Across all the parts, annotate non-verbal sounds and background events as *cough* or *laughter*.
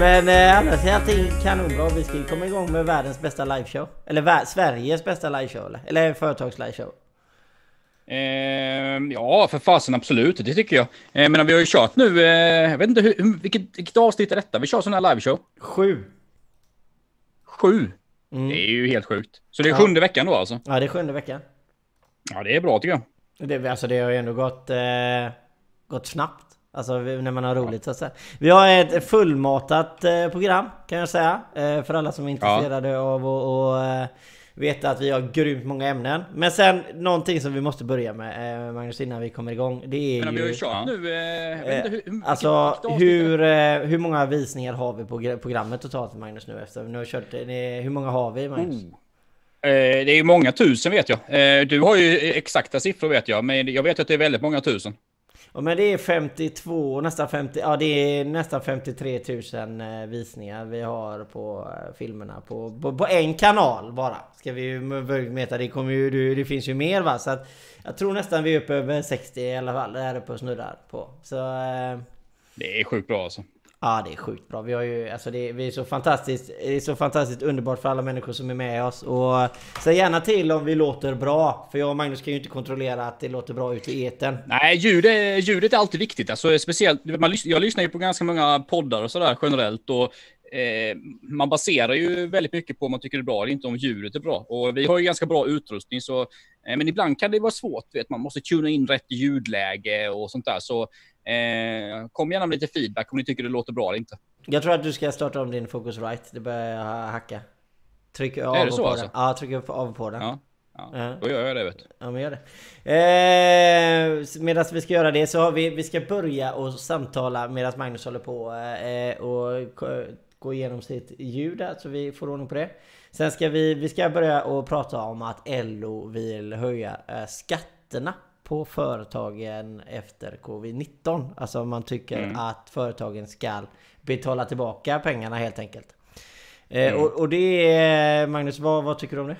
Men eh, annars är allting kanonbra. Vi ska ju komma igång med världens bästa liveshow. Eller vär- Sveriges bästa liveshow eller? Eller företags-liveshow. Eh, ja, för fasen absolut. Det tycker jag. Eh, men vi har ju kört nu, eh, jag vet inte hur, vilket, vilket avsnitt är detta? Vi kör sån här liveshow. Sju. Sju. Mm. Det är ju helt sjukt. Så det är Ja. sjunde veckan då alltså? Ja, det är sjunde veckan. Ja, det är bra tycker jag. Det, alltså det har ju ändå gått, eh, gått snabbt. Alltså vi- när man har roligt så att säga. Vi har ett fullmatat eh, program kan jag säga. Eh, för alla som är intresserade av att och, eh, veta att vi har grymt många ämnen. Men sen någonting som vi måste börja med Magnus innan vi kommer igång. Det är Men vi har ju ju... kört nu, eh, inte hur, Alltså hur, eh, hur många visningar har vi på programmet totalt Magnus nu efter? Nu har kört, hur många har vi Magnus? Eh, det är ju många tusen vet jag. Du har ju exakta siffror vet jag, men jag vet att det är väldigt många tusen. Ja men det är 52, nästan 50, ja det är nästan 53 000 eh, visningar vi har på eh, filmerna på, på, på en kanal bara. Ska vi ju veta, det kommer ju, det- finns ju mer va? Så att jag tror nästan vi är uppe över 60 i alla fall, där uppe och snurrar på. Så eh, Det är sjukt bra alltså. Ja det är sjukt bra. Vi har ju, alltså det, vi är så fantastiskt, det är så fantastiskt underbart för alla människor som är med oss. Och säg gärna till om vi låter bra. För jag och Magnus kan ju inte kontrollera att det låter bra ute i etern. Nej, ljud är, ljudet är alltid viktigt. Alltså, speciellt, man, jag lyssnar ju på ganska många poddar och sådär generellt. Och, eh, man baserar ju väldigt mycket på om man tycker det är bra eller inte, om ljudet är bra. Och vi har ju ganska bra utrustning, så, eh, men ibland kan det vara svårt. Vet, man måste tuna in rätt ljudläge och sånt där. Så eh, kom gärna med lite feedback om ni tycker det låter bra eller inte. Jag tror att du ska starta om din Focusrite. Det börjar ha- hacka. Tryck av Är det så på alltså? den. Ja, tryck av på den. Ja, ja. Ja. då gör jag det. Vet du. Ja men gör det. Eh, medan vi ska göra det så har vi, vi ska börja och samtala medan Magnus håller på eh, och gå igenom sitt ljud där så vi får ordning på det. Sen ska vi, vi ska börja och prata om att LO vill höja eh, skatterna på företagen efter covid-19. Alltså man tycker Mm. att företagen ska betala tillbaka pengarna helt enkelt. Eh, Mm. och, och det är, Magnus, vad, vad tycker du om det?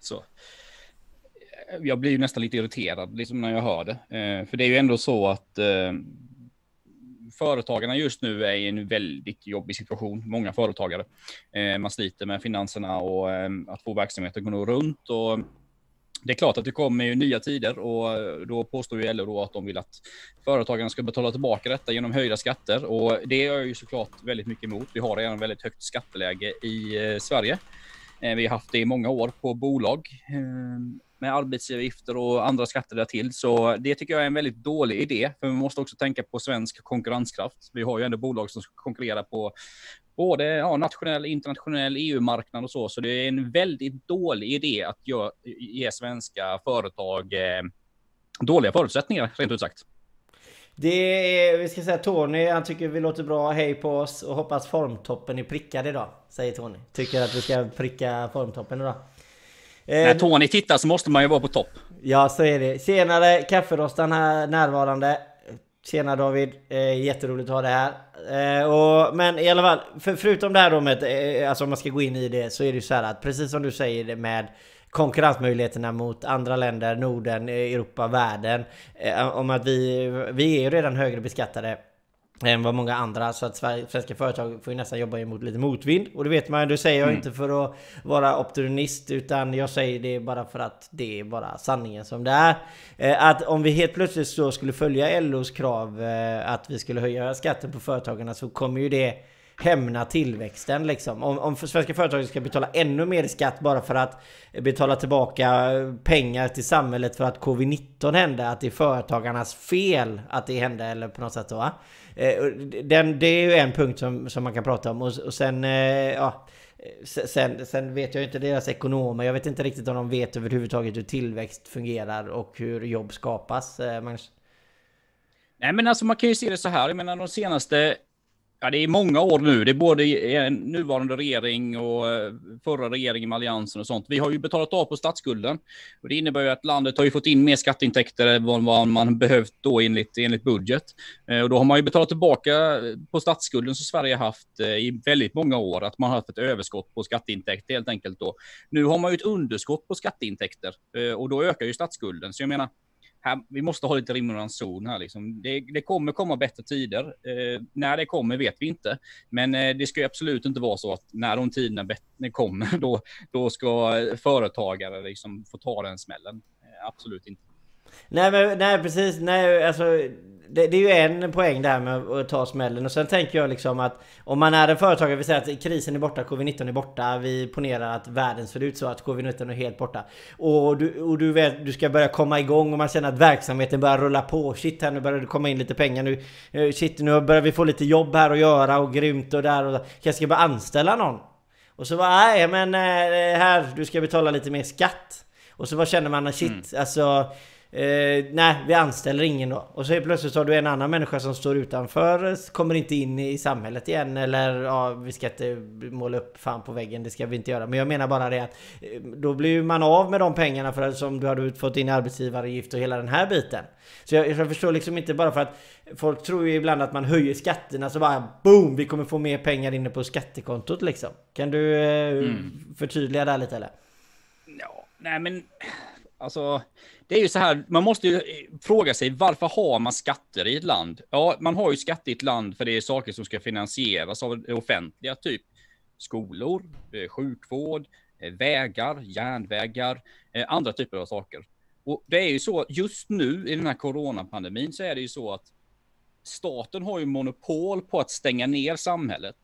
Så. Jag blir ju nästan lite irriterad liksom när jag hör det. Eh, för det är ju ändå så att eh, företagarna just nu är i en väldigt jobbig situation. Många företagare. Eh, man sliter med finanserna och eh, att få verksamheten att gå runt. Och det är klart att det kommer ju nya tider och eh, då påstår ju LO då att de vill att företagarna ska betala tillbaka detta genom höjda skatter och det är jag ju såklart väldigt mycket emot. Vi har redan väldigt högt skatteläge i eh, Sverige. Eh, vi har haft det i många år på bolag ehm, med arbetsgivaravgifter och andra skatter där till. Så det tycker jag är en väldigt dålig idé. För vi måste också tänka på svensk konkurrenskraft. Vi har ju ändå bolag som ska konkurrera på både ja, nationell, internationell, EU-marknad och så. Så det är en väldigt dålig idé att ge, ge svenska företag eh, dåliga förutsättningar, rent ut sagt. Det är, vi ska säga Tony, han tycker vi låter bra, hej på oss och hoppas formtoppen är prickad idag. Säger Tony. Tycker att vi ska pricka formtoppen idag. När Eh, Tony tittar så måste man ju vara på topp. ja så är det. Senare kafferostan här närvarande. Tjena David, eh, jätteroligt att ha det här. Eh, och, men i alla fall, för, förutom det här då med, eh, alltså om man ska gå in i det så är det ju så här att precis som du säger med konkurrensmöjligheterna mot andra länder, Norden, eh, Europa, världen. Eh, om att vi, vi är ju redan högre beskattade än vad många andra så att svenska företag får ju nästan jobba emot lite motvind och det vet man det säger jag Mm. inte för att vara opportunist utan jag säger det bara för att det är bara sanningen som det är. Eh, Att om vi helt plötsligt så skulle följa LOs krav eh, att vi skulle höja skatten på företagarna så kommer ju det hämna tillväxten liksom. Om, om svenska företag ska betala ännu mer skatt bara för att betala tillbaka pengar till samhället för att covid-19 hände, att det är företagarnas fel att det hände eller på något sätt så va? Eh, den, det är ju en punkt som, som man kan prata om och, och sen, eh, ja Sen, sen vet jag inte deras ekonomer, jag vet inte riktigt om de vet överhuvudtaget hur tillväxt fungerar och hur jobb skapas. Eh, Magnus. Nej, men alltså man kan ju se det så här. Jag menar de senaste, ja det är många år nu. Det är både eh, nuvarande regering och eh, förra regeringen med alliansen och sånt. Vi har ju betalat av på statsskulden och det innebär ju att landet har ju fått in mer skatteintäkter än vad man behövt då enligt, enligt budget. Eh, och då har man ju betalat tillbaka på statsskulden som Sverige har haft i väldigt många år. Att man har haft ett överskott på skatteintäkter helt enkelt då. Nu har man ju ett underskott på skatteintäkter och då ökar ju statsskulden. Så jag menar, här, vi måste ha lite rim och ranson här liksom. Det, det, kommer komma bättre tider. Eh, när det kommer vet vi inte. Men eh, det ska ju absolut inte vara så att när de tiderna kommer, *laughs* då, då ska företagare liksom få ta den smällen. Eh, absolut inte. Nej, men, nej precis. Nej, alltså, det, det, är ju en poäng där med att ta smällen. Och sen tänker jag liksom att om man är en företagare, vi säger att krisen är borta, covid-19 är borta. Vi ponerar att världen ser ut så att covid-19 är helt borta. Och du, och du vet, du ska börja komma igång och man känner att verksamheten börjar rulla på. Shit, här nu börjar det komma in lite pengar. Nu, eh, shit, nu börjar vi få lite jobb här att göra och grymt och där. Och kanske ska börja anställa någon. Och så bara, nej men eh, här, du ska betala lite mer skatt. Och så bara känner man, shit, mm. alltså Eh, nej, vi anställer ingen då. Och så plötsligt har du en annan människa som står utanför, kommer inte in i samhället igen. Eller ja, vi ska inte måla upp fan på väggen, det ska vi inte göra. Men jag menar bara det att eh, då blir man av med de pengarna för att, som du hade fått in i arbetsgivaravgift och hela den här biten. Så jag, jag förstår liksom inte bara för att folk tror ju ibland att man höjer skatterna så bara boom, vi kommer få mer pengar inne på skattekontot liksom. Kan du eh, mm. förtydliga där lite eller? Ja, nej men alltså det är ju så här, man måste ju eh, fråga sig varför har man skatter i ett land? Ja, man har ju skatter i ett land för det är saker som ska finansieras av det offentliga, typ skolor, eh, sjukvård, eh, vägar, järnvägar, andra typer av saker. Och det är ju så, just nu i den här coronapandemin så är det ju så att staten har ju monopol på att stänga ner samhället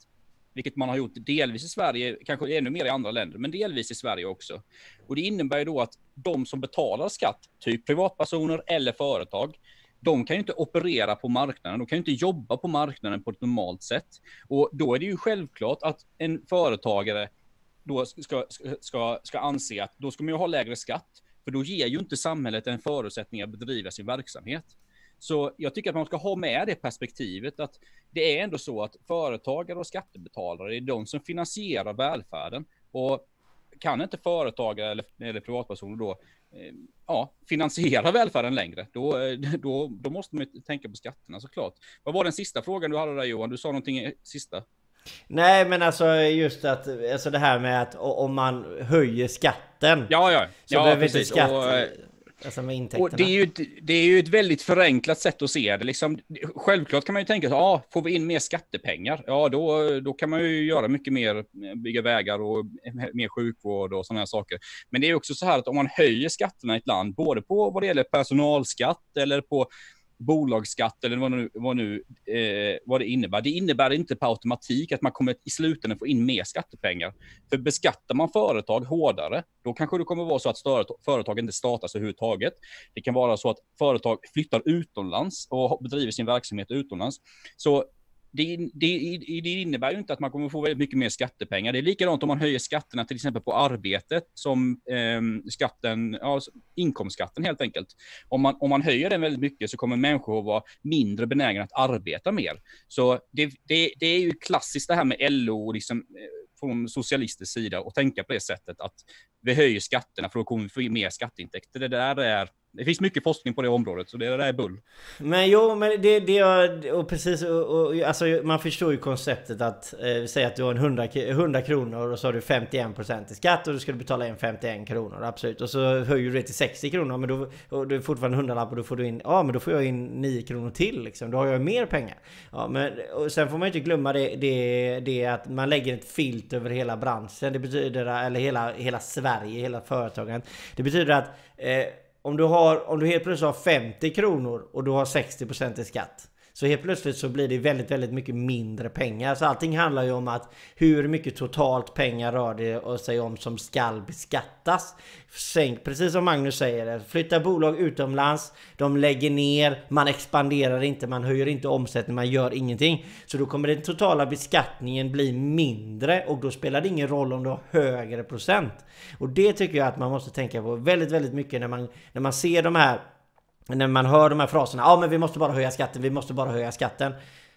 vilket man har gjort delvis i Sverige, kanske ännu mer i andra länder, men delvis i Sverige också. Och det innebär ju då att de som betalar skatt, typ privatpersoner eller företag, de kan ju inte operera på marknaden, de kan ju inte jobba på marknaden på ett normalt sätt. Och då är det ju självklart att en företagare då ska, ska, ska anse att då ska man ju ha lägre skatt, för då ger ju inte samhället en förutsättning att bedriva sin verksamhet. Så jag tycker att man ska ha med det perspektivet att det är ändå så att företagare och skattebetalare är de som finansierar välfärden. Och kan inte företagare eller, eller privatpersoner då eh, ja, finansiera *laughs* välfärden längre, då, då, då måste man ju tänka på skatterna såklart. Vad var den sista frågan du hade där Johan? Du sa någonting sista. Nej men alltså just att, alltså det här med att om man höjer skatten. Ja ja. Så ja, behöver precis. inte skatt. Och, eh, Alltså med intäkterna. Och det, är ju ett, det är ju ett väldigt förenklat sätt att se det. Liksom, självklart kan man ju tänka så ah, får vi in mer skattepengar, ja då, då kan man ju göra mycket mer, bygga vägar och mer sjukvård och sådana här saker. Men det är också så här att om man höjer skatterna i ett land, både på vad det gäller personalskatt eller på bolagsskatt eller vad, nu, vad, nu, eh, vad det innebär. Det innebär inte på automatik att man kommer i slutändan få in mer skattepengar. För beskattar man företag hårdare, då kanske det kommer vara så att företag inte startas överhuvudtaget. Det kan vara så att företag flyttar utomlands och bedriver sin verksamhet utomlands. Så det, det, det, innebär ju inte att man kommer få väldigt mycket mer skattepengar. Det är likadant om man höjer skatterna till exempel på arbetet som eh, skatten, ja, alltså inkomstskatten helt enkelt. Om man, om man höjer den väldigt mycket så kommer människor att vara mindre benägna att arbeta mer. Så det, det, det är ju klassiskt det här med LO, liksom, eh, från socialistisk sida och tänka på det sättet att vi höjer skatterna för då kommer vi få mer skatteintäkter. Det där är det finns mycket forskning på det området, så det där är bull. Men jo, men det, det är, och precis, och, och, alltså man förstår ju konceptet att, eh, säg att du har en 100, 100 kronor och så har du 51% i skatt och du ska betala in 51 kronor, absolut. Och så höjer du det till 60 kronor, men då, och du är fortfarande en hundralapp och då får du in, ja men då får jag in 9 kronor till liksom. Då har jag mer pengar. Ja, men och sen får man ju inte glömma det, det, det att man lägger ett filt över hela branschen. Det betyder, eller hela, hela Sverige, hela företagen. Det betyder att eh, om du, har, om du helt plötsligt har 50 kronor och du har 60% i skatt. Så helt plötsligt så blir det väldigt, väldigt mycket mindre pengar. Så allting handlar ju om att hur mycket totalt pengar rör det sig om som skall beskattas. Sänk, precis som Magnus säger, flytta bolag utomlands, de lägger ner, man expanderar inte, man höjer inte omsättningen, man gör ingenting. Så då kommer den totala beskattningen bli mindre och då spelar det ingen roll om du har högre procent. Och det tycker jag att man måste tänka på väldigt, väldigt mycket när man, när man ser de här när man hör de här fraserna, ja men vi måste bara höja skatten, vi måste bara höja skatten.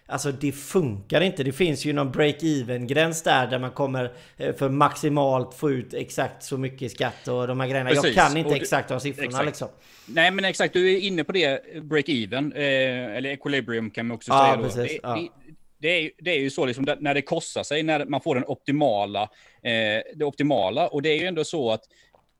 Alltså det funkar inte. Det finns ju någon break-even gräns där, där man kommer eh, för maximalt få ut exakt så mycket skatt och de här grejerna. Precis. Jag kan inte du, exakt de siffrorna exakt. liksom. Nej men exakt, du är inne på det, break-even, eh, eller equilibrium kan man också ja, säga då. Precis, det, ja. det, det, är, det är ju så liksom när det kostar sig, när man får den optimala, eh, det optimala. Och det är ju ändå så att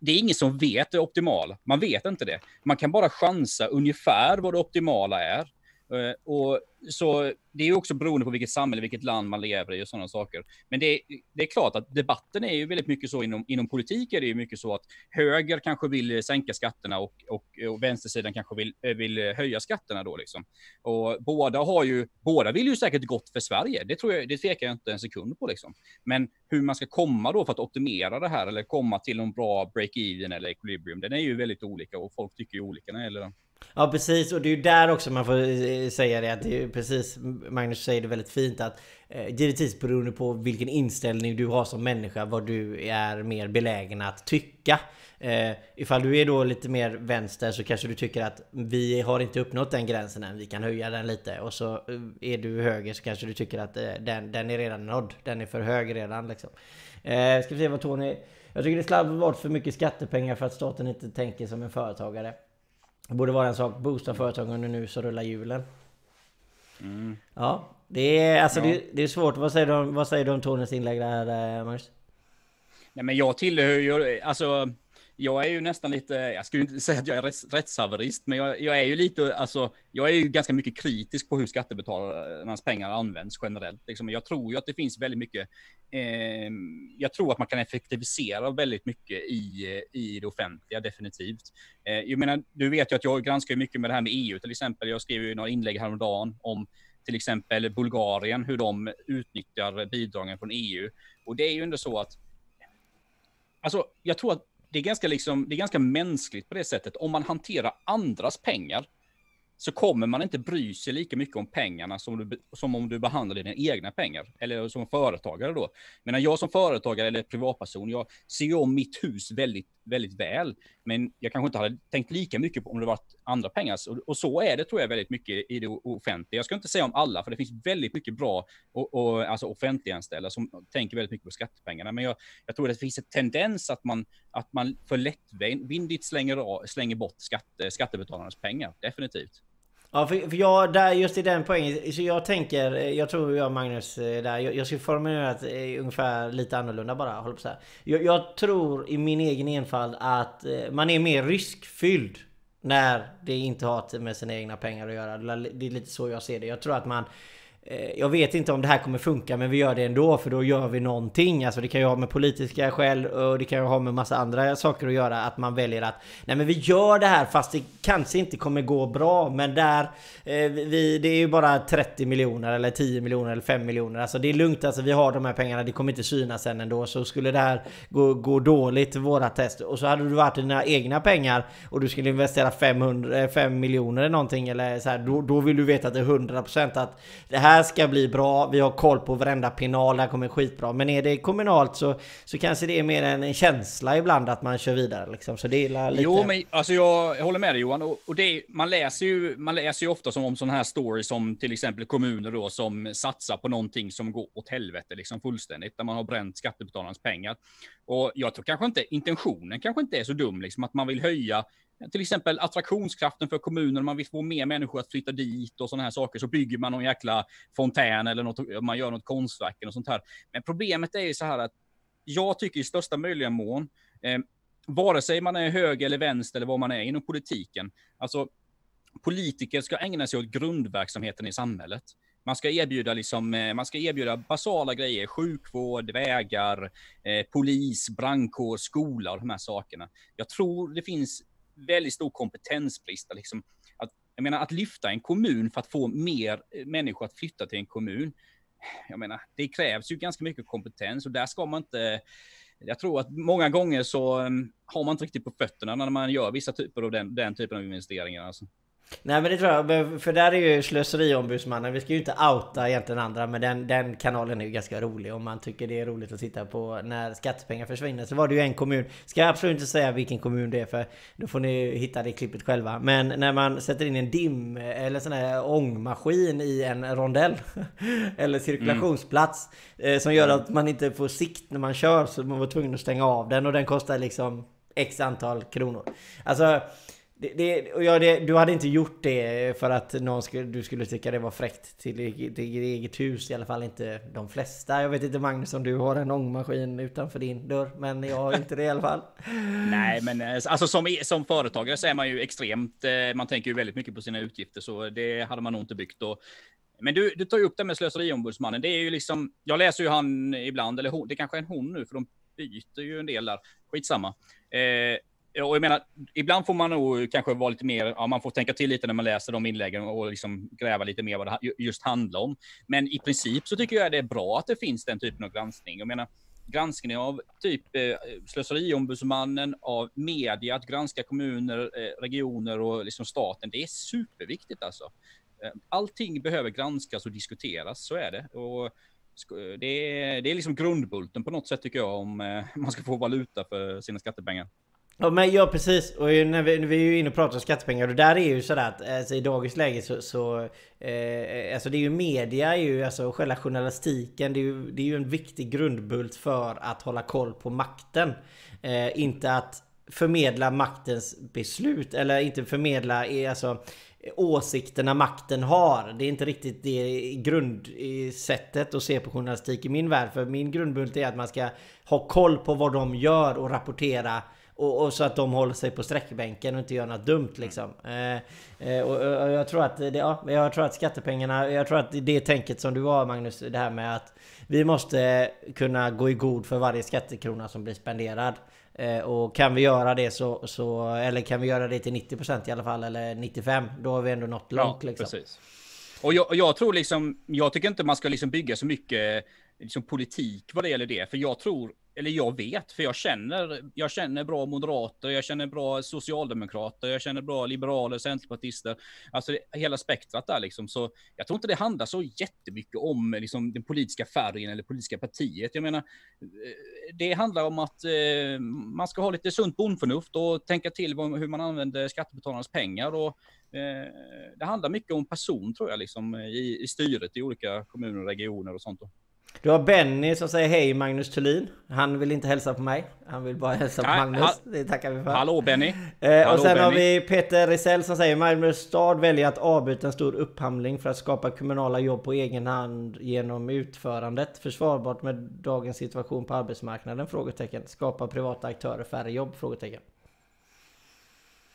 det är ingen som vet det optimala. Man vet inte det. Man kan bara chansa ungefär vad det optimala är. Eh, och så det är också beroende på vilket samhälle, vilket land man lever i och sådana saker. Men det, det är klart att debatten är ju väldigt mycket så inom, inom politik är det ju mycket så att höger kanske vill sänka skatterna och, och, och vänstersidan kanske vill, eh, vill höja skatterna då liksom. Och båda har ju, båda vill ju säkert gott för Sverige. Det tror jag, det tvekar jag inte en sekund på liksom. Men hur man ska komma då för att optimera det här eller komma till en bra break-even eller equilibrium, den är ju väldigt olika och folk tycker ju olika när det gäller den. Ja precis. Och det är ju där också man får eh, säga det att det är ju precis Magnus säger det väldigt fint att eh, Givetvis beroende på vilken inställning du har som människa vad du är mer belägen att tycka. Eh, Ifall du är då lite mer vänster så kanske du tycker att vi har inte uppnått den gränsen än Vi kan höja den lite. Och så eh, är du höger så kanske du tycker att eh, den, den är redan nådd Den är för hög redan liksom. Eh, Ska vi se vad Tony Jag tycker det slarvar bort för mycket skattepengar för att staten inte tänker som en företagare det borde vara en sak. Boosta företagen nu så rullar hjulen. Mm. Ja, det är, alltså ja. Det, det, är svårt. Vad säger du om, vad säger du om Tonys inlägg där, eh, Magnus? Nej, men jag tillhör ju, alltså jag är ju nästan lite, jag skulle inte säga att jag är rättshaverist, men jag, jag, är ju lite, alltså, jag är ju ganska mycket kritisk på hur skattebetalarnas pengar används generellt. Liksom. Jag tror ju att det finns väldigt mycket, eh, jag tror att man kan effektivisera väldigt mycket i, i det offentliga, definitivt. Eh, jag menar, du vet ju att jag granskar mycket med det här med EU till exempel. Jag skrev ju några inlägg häromdagen om till exempel Bulgarien, hur de utnyttjar bidragen från EU. Och det är ju ändå så att Alltså, jag tror att det är ganska liksom, det är ganska mänskligt på det sättet. Om man hanterar andras pengar så kommer man inte bry sig lika mycket om pengarna som, du, som om du behandlar dina egna pengar. Eller som företagare då. Men jag som företagare eller privatperson, jag ser ju om mitt hus väldigt, väldigt väl. Men jag kanske inte hade tänkt lika mycket på om det varit andra pengar. Och, och så är det tror jag väldigt mycket i det offentliga. Jag ska inte säga om alla, för det finns väldigt mycket bra och, och, alltså offentliganställda som tänker väldigt mycket på skattepengarna. Men jag, jag tror att det finns en tendens att man, att man för lättvindigt slänger, slänger bort skatte, skattebetalarnas pengar. Definitivt. Ja, för, för jag, där, just i den poängen, så jag tänker, eh, jag tror jag Magnus eh, där, jag, jag skulle formulera det eh, ungefär lite annorlunda bara, håller på så här. Jag, jag, tror i min egen enfald att eh, man är mer riskfylld när det inte har med sina egna pengar att göra. Det är lite så jag ser det. Jag tror att man Eh, jag vet inte om det här kommer funka men vi gör det ändå för då gör vi någonting. Alltså det kan ju ha med politiska skäl och det kan ju ha med massa andra saker att göra. Att man väljer att Nej men vi gör det här fast det kanske inte kommer gå bra. Men där eh, vi, Det är ju bara 30 miljoner eller 10 miljoner eller 5 miljoner. Alltså det är lugnt alltså vi har de här pengarna. Det kommer inte synas sen ändå. Så skulle det här gå, gå dåligt våra test och så hade du varit dina egna pengar och du skulle investera 500, 5 eh, miljoner eller någonting eller så här, då, då vill du veta att det är 100% att det här här ska bli bra, vi har koll på varenda pinal, det här kommer skitbra. Men är det kommunalt så, så kanske det är mer en känsla ibland att man kör vidare liksom. Så det är lite... Jo, men alltså jag, jag håller med dig Johan. Och, och det, man, läser ju, man läser ju ofta som om sådana här stories som till exempel kommuner då som satsar på någonting som går åt helvete liksom fullständigt, där man har bränt skattebetalarnas pengar. Och jag tror kanske inte, intentionen kanske inte är så dum, liksom att man vill höja till exempel attraktionskraften för kommunen, man vill få mer människor att flytta dit och sådana här saker, så bygger man någon jäkla fontän eller något, man gör något konstverk och sånt här. Men problemet är ju så här att jag tycker i största möjliga mån, eh, vare sig man är höger eller vänster eller vad man är inom politiken, alltså politiker ska ägna sig åt grundverksamheten i samhället. Man ska erbjuda, liksom, eh, man ska erbjuda basala grejer, sjukvård, vägar, eh, polis, brandkår, skola och de här sakerna. Jag tror det finns väldigt stor kompetensbrist. Liksom, att, jag menar, att lyfta en kommun för att få mer eh, människor att flytta till en kommun. Jag menar, det krävs ju ganska mycket kompetens och där ska man inte jag tror att många gånger så mm, har man inte riktigt på fötterna när man gör vissa typer av den, den typen av investeringar. Alltså. Nej men det tror jag, för där är ju slöseriombudsmannen, vi ska ju inte outa egentligen andra men den, den kanalen är ju ganska rolig om man tycker det är roligt att titta på när skattepengar försvinner. Så var det ju en kommun, ska jag absolut inte säga vilken kommun det är för då får ni hitta det klippet själva. Men när man sätter in en dim eller sån här ångmaskin i en rondell *laughs* eller cirkulationsplats mm. som gör att man inte får sikt när man kör så man var tvungen att stänga av den och den kostar liksom X antal kronor. Alltså det, det, och ja, det, du hade inte gjort det för att någon skulle, du skulle tycka det var fräckt till, ditt eget hus. I alla fall inte de flesta. Jag vet inte Magnus om du har en ångmaskin utanför din dörr. Men jag har inte det i alla fall. *laughs* Nej, men eh, alltså som, som företagare så är man ju extremt. Eh, man tänker ju väldigt mycket på sina utgifter, så det hade man nog inte byggt. Och, men du, du tar ju upp det med slöseriombudsmannen. Det är ju liksom. Jag läser ju han ibland, eller hon, det kanske är en hon nu, för de byter ju en del där. Skitsamma. Eh, och jag menar, ibland får man nog kanske vara lite mer, ja, man får tänka till lite när man läser de inläggen och liksom gräva lite mer vad det just handlar om. Men i princip så tycker jag det är bra att det finns den typen av granskning. Jag menar, granskning av typ eh, slöseriombudsmannen, av media, att granska kommuner, eh, regioner och liksom staten. Det är superviktigt alltså. Eh, allting behöver granskas och diskuteras, så är det. Och det är, det är liksom grundbulten på något sätt tycker jag om eh, *laughs* man ska få valuta för sina skattepengar. Ja men ja precis, och när vi, när vi är ju inne och pratar om skattepengar och där är ju sådär att alltså, i dagens läge så, så eh, Alltså det är ju media, är ju, alltså själva journalistiken, det är, ju, det är ju en viktig grundbult för att hålla koll på makten. Eh, inte att förmedla maktens beslut eller inte förmedla eh, alltså åsikterna makten har. Det är inte riktigt det grundsättet att se på journalistik i min värld. För min grundbult är att man ska ha koll på vad de gör och rapportera och, och, så att de håller sig på sträckbänken och inte gör något dumt liksom. Eh, eh, och, och, jag tror att det, ja, jag tror att skattepengarna, jag tror att det tänket som du har Magnus, det här med att vi måste kunna gå i god för varje skattekrona som blir spenderad. Eh, och kan vi göra det så, så, eller kan vi göra det till 90% i alla fall, eller 95, då har vi ändå nått långt ja, liksom. Precis. Och jag, jag, tror liksom, jag tycker inte man ska liksom bygga så mycket liksom politik vad det gäller det, för jag tror eller jag vet, för jag känner, jag känner bra moderater, jag känner bra socialdemokrater, jag känner bra liberaler, centerpartister, alltså hela spektrat där liksom. Så jag tror inte det handlar så jättemycket om liksom, den politiska färgen eller politiska partiet. Jag menar, eh, det handlar om att eh, man ska ha lite sunt bondförnuft och tänka till hur man använder skattebetalarnas pengar. Och, eh, det handlar mycket om person tror jag, liksom, i, i styret i olika kommuner och regioner och sånt. Du har Benny som säger hej Magnus Thulin. Han vill inte hälsa på mig. Han vill bara hälsa på Magnus. Det tackar vi för. Hallå Benny. Eh, Hallå, och sen Benny. har vi Peter Risell som säger Malmö stad väljer att avbryta en stor upphandling för att skapa kommunala jobb på egen hand genom utförandet. Försvarbart med dagens situation på arbetsmarknaden? Frågetecken. Skapa privata aktörer färre jobb? Frågetecken.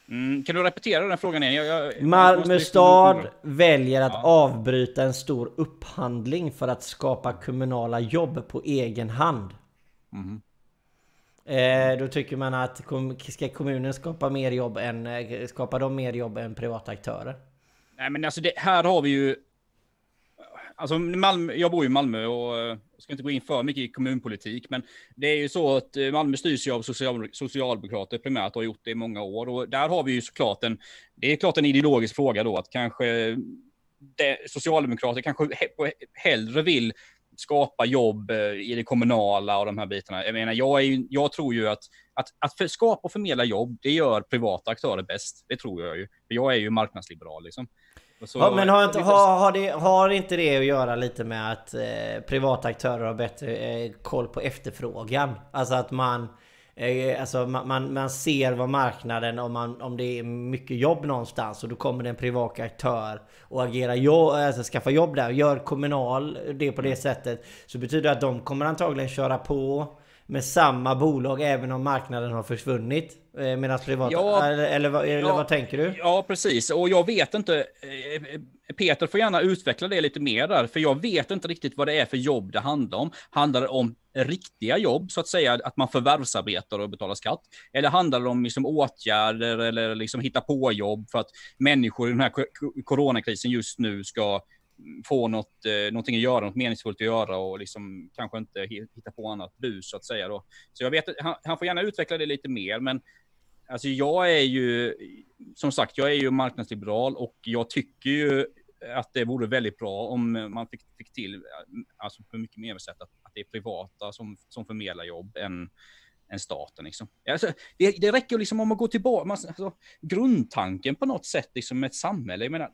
Mm, kan du repetera den frågan igen? Jag, jag, Malmö stad väljer att ja. avbryta en stor upphandling för att skapa kommunala jobb på egen hand. Mm. Eh, då tycker man att ska kommunen skapa mer jobb än eh, skapa de mer jobb än privata aktörer? Nej, men alltså det, här har vi ju alltså Malmö, jag bor i Malmö och eh, ska inte gå in för mycket i kommunpolitik, men det är ju så att eh, Malmö styrs ju av social, socialdemokrater primärt och har gjort det i många år. Och där har vi ju såklart en, det är klart en ideologisk fråga då, att kanske det, socialdemokrater kanske hellre vill skapa jobb eh, i det kommunala och de här bitarna. Jag menar, jag, är jag tror ju att, att, att för, skapa och förmedla jobb, det gör privata aktörer bäst. Det tror jag ju. För jag är ju marknadsliberal liksom. Så, ja, men har inte, har, har, det, har inte det att göra lite med att eh, privata aktörer har bättre eh, koll på efterfrågan? Alltså att man... Eh, alltså man, man, man, ser vad marknaden, om, man, om det är mycket jobb någonstans och då kommer det en privat aktör och agerar jobb, alltså skaffa jobb där och gör kommunal det på det sättet. Så betyder det att de kommer antagligen köra på med samma bolag även om marknaden har försvunnit? Eh, Medan privata... Ja, eller, eller, vad, eller ja, vad tänker du? Ja, precis. Och jag vet inte... Eh, Peter får gärna utveckla det lite mer där, för jag vet inte riktigt vad det är för jobb det handlar om. Handlar det om riktiga jobb, så att säga, att man förvärvsarbetar och betalar skatt? Eller handlar det om liksom åtgärder eller liksom hitta på jobb för att människor i den här coronakrisen just nu ska få något, eh, någonting att göra, något meningsfullt att göra och liksom kanske inte hitta på annat bus så att säga då. Så jag vet han, han får gärna utveckla det lite mer, men alltså jag är ju, som sagt, jag är ju marknadsliberal och jag tycker ju att det vore väldigt bra om man fick, fick till, alltså på mycket mer sätt, att, att det är privata som, som förmedlar jobb än än staten. Liksom. Alltså, det, det räcker liksom om man går tillbaka, man, alltså, grundtanken på något sätt liksom med ett samhälle. Jag menar,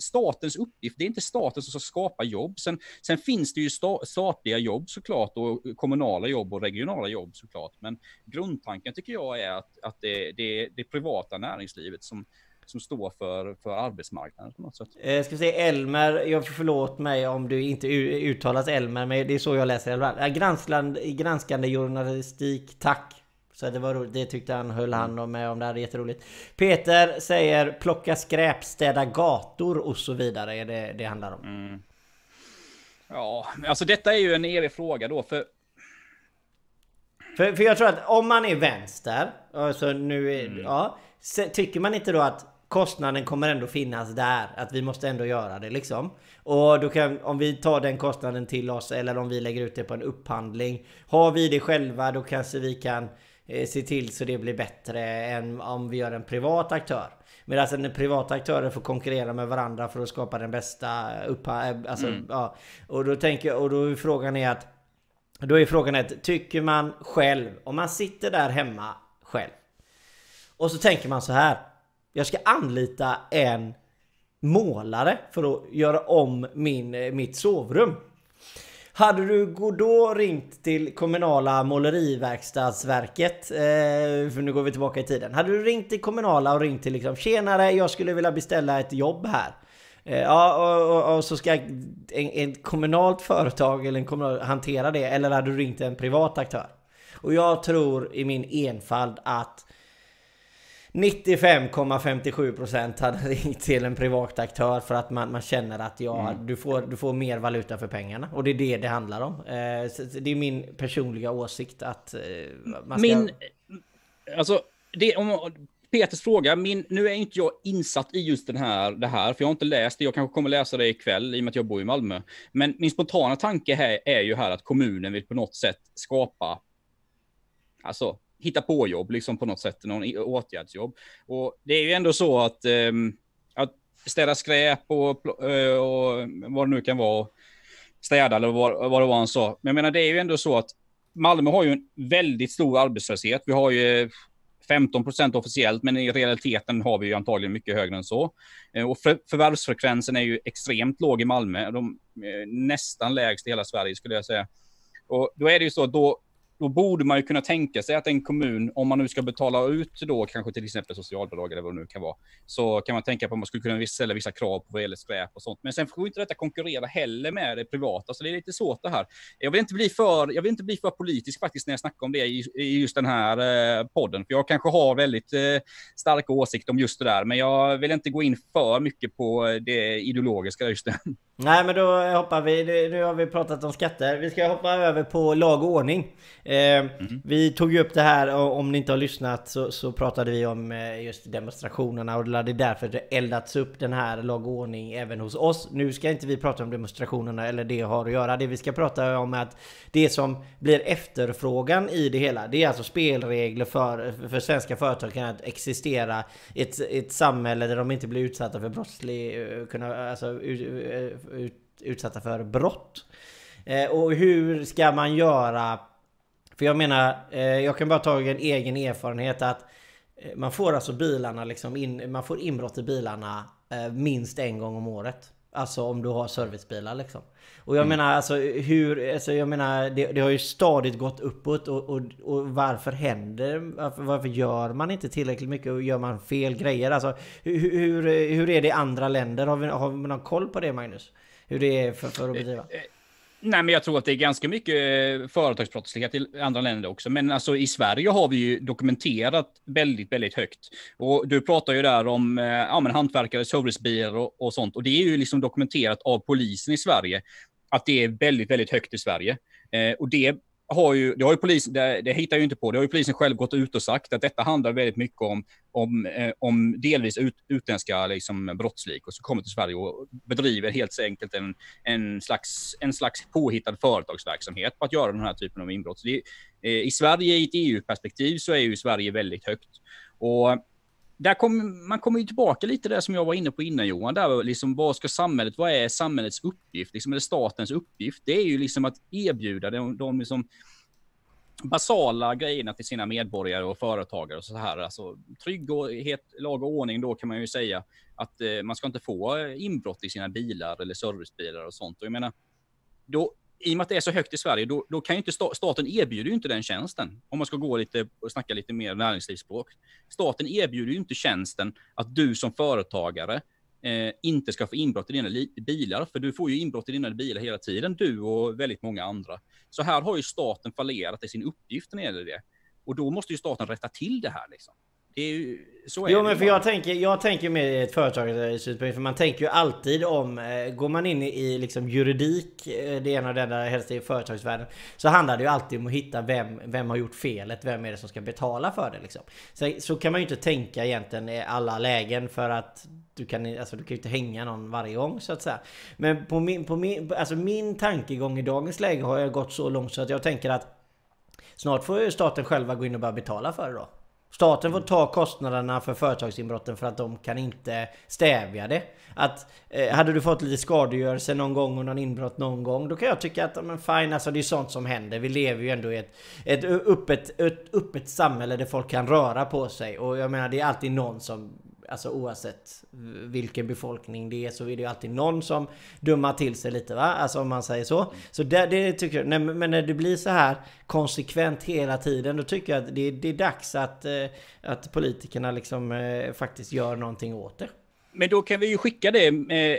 statens uppgift, det är inte staten som ska skapa jobb. Sen, sen finns det ju sta, statliga jobb såklart och kommunala jobb och regionala jobb såklart. Men grundtanken tycker jag är att, att det, det, det privata näringslivet som, som står för, för arbetsmarknaden på något sätt. Jag eh, ska säga Elmer, jag förlåt mig om du inte uttalas Elmer, men det är så jag läser det. Granskland, granskande journalistik, tack. Så det var roligt, det tyckte han höll han med om, det hade jätteroligt. Peter säger plocka skräp, städa gator och så vidare, är det det handlar om. Mm. Ja, alltså detta är ju en evig fråga då, för för, för jag tror att om man är vänster, alltså nu är, mm. ja, tycker man inte då att kostnaden kommer ändå finnas där. Att vi måste ändå göra det liksom. Och då kan, om vi tar den kostnaden till oss eller om vi lägger ut det på en upphandling. Har vi det själva då kanske vi kan eh, se till så det blir bättre än om vi gör en privat aktör. Medan den privata aktören får konkurrera med varandra för att skapa den bästa upphandlingen. Eh, alltså, mm. ja. Och då tänker och då är frågan är att då är frågan att tycker man själv, om man sitter där hemma själv och så tänker man så här jag ska anlita en målare för att göra om min, eh, mitt sovrum. Hade du då ringt till kommunala måleriverkstadsverket, eh, för nu går vi tillbaka i tiden. Hade du ringt till kommunala och ringt till liksom Tjenare, jag skulle vilja beställa ett jobb här. Eh, ja, och, och, och, så ska ett kommunalt företag eller en kommunal hantera det. Eller hade du ringt en privat aktör? Och jag tror i min enfald att 95,57% hade ringt till en privat aktör för att man, man känner att ja, mm. du, får, du får mer valuta för pengarna. Och det är det det handlar om. Eh, det är min personliga åsikt att eh, man ska... Min... Alltså, det, om, Peters fråga, min, nu är inte jag insatt i just den här, det här, för jag har inte läst det. Jag kanske kommer läsa det ikväll i och med att jag bor i Malmö. Men min spontana tanke här är ju här att kommunen vill på något sätt skapa Alltså, hitta på jobb liksom på något sätt, någon åtgärdsjobb. Och det är ju ändå så att, um, att städa skräp och, eh, och vad det nu kan vara, städa eller vad, vad det var han sa. Men jag menar, det är ju ändå så att Malmö har ju en väldigt stor arbetslöshet. Vi har ju 15 procent officiellt, men i realiteten har vi ju antagligen mycket högre än så. Eh, och för, förvärvsfrekvensen är ju extremt låg i Malmö, de, eh, nästan lägst i hela Sverige skulle jag säga. Och då är det ju så, då då borde man ju kunna tänka sig att en kommun, om man nu ska betala ut då kanske till exempel socialbidrag eller vad det nu kan vara, så kan man tänka på att man skulle kunna ställa vissa krav på vad gäller skräp och sånt. Men sen får inte detta konkurrera heller med det privata, så det är lite svårt det här. Jag vill inte bli för, jag vill inte bli för politisk faktiskt när jag snackar om det i, i just den här eh, podden, för jag kanske har väldigt eh, starka åsikter om just det där, men jag vill inte gå in för mycket på eh, det ideologiska just nu. *laughs* Nej men då hoppar vi, nu har vi pratat om skatter. Vi ska hoppa över på lag och ordning. Eh, mm. Vi tog ju upp det här, och om ni inte har lyssnat så, så pratade vi om eh, just demonstrationerna och det är därför det eldats upp den här lag och ordning även hos oss. Nu ska inte vi prata om demonstrationerna eller det har att göra. Det vi ska prata om är att det som blir efterfrågan i det hela, det är alltså spelregler för, för svenska företag att existera i ett, ett samhälle där de inte blir utsatta för brottslig, eh, kunna, alltså, ut, utsatta för brott. Eh, och hur ska man göra? För jag menar, eh, jag kan bara ta en egen erfarenhet att eh, man får alltså bilarna liksom in, man får inbrott i bilarna eh, minst en gång om året. Alltså om du har servicebilar liksom. Och jag mm. menar alltså hur, alltså jag menar det, det har ju stadigt gått uppåt och, och, och, varför händer, varför, varför gör man inte tillräckligt mycket och gör man fel grejer? Alltså hur, hur, hur är det i andra länder? Har vi, har vi någon koll på det Magnus? Hur det är för, för att bedriva? Nej, men jag tror att det är ganska mycket eh, företagsbrottslighet i andra länder också. Men alltså i Sverige har vi ju dokumenterat väldigt, väldigt högt. Och du pratar ju där om eh, ja, men hantverkare, servicebilar och, och sånt. Och det är ju liksom dokumenterat av polisen i Sverige att det är väldigt, väldigt högt i Sverige. Eh, och det har ju, det har ju polisen, det, det hittar ju inte på, det har ju polisen själv gått ut och sagt att detta handlar väldigt mycket om, om, eh, om delvis ut, utländska liksom, brottsligor som kommer till Sverige och bedriver helt enkelt en, en, slags, en slags påhittad företagsverksamhet på att göra den här typen av inbrott. Det, eh, I Sverige, i ett EU-perspektiv, så är ju Sverige väldigt högt. Och där kom, man kommer ju tillbaka lite där som jag var inne på innan Johan, där liksom vad ska samhället, vad är samhällets uppgift, liksom, eller statens uppgift? Det är ju liksom att erbjuda de, de liksom, basala grejerna till sina medborgare och företagare och så här. Alltså trygghet, lag och ordning då kan man ju säga att eh, man ska inte få eh, inbrott i sina bilar eller servicebilar och sånt. Och jag menar, då, i och med att det är så högt i Sverige, då, då kan ju inte staten erbjuder ju inte den tjänsten. Om man ska gå lite och snacka lite mer näringslivsspråk. Staten erbjuder ju inte tjänsten att du som företagare eh, inte ska få inbrott i dina bilar, för du får ju inbrott i dina bilar hela tiden, du och väldigt många andra. Så här har ju staten fallerat i sin uppgift när det gäller det. Och då måste ju staten rätta till det här liksom. Det är ju, så är jo det men för jag tänker, jag tänker med ett företagarsynpunkt, för man tänker ju alltid om, eh, går man in i liksom juridik, eh, det ena och det andra, helst i företagsvärlden, så handlar det ju alltid om att hitta vem, vem har gjort felet, vem är det som ska betala för det liksom. Så, så kan man ju inte tänka egentligen i alla lägen för att du kan, alltså, du kan ju inte hänga någon varje gång så att säga. Men på min, på min, alltså min tankegång i dagens läge har jag gått så långt så att jag tänker att Snart får ju staten själva gå in och börja betala för det då. Staten får ta kostnaderna för företagsinbrotten för att de kan inte stävja det. Att eh, hade du fått lite skadegörelse någon gång och någon inbrott någon gång Då kan jag tycka att men fine, alltså det är sånt som händer. Vi lever ju ändå i ett, ett öppet, ett öppet samhälle där folk kan röra på sig. Och jag menar det är alltid någon som Alltså oavsett eh, vilken befolkning det är så är det ju alltid någon som dummar till sig lite va? Alltså om man säger så. Så det, det tycker jag. Nej, men när det blir så här konsekvent hela tiden då tycker jag att det, det är dags att, eh, att politikerna liksom eh, faktiskt gör någonting åt det. Men då kan vi ju skicka det,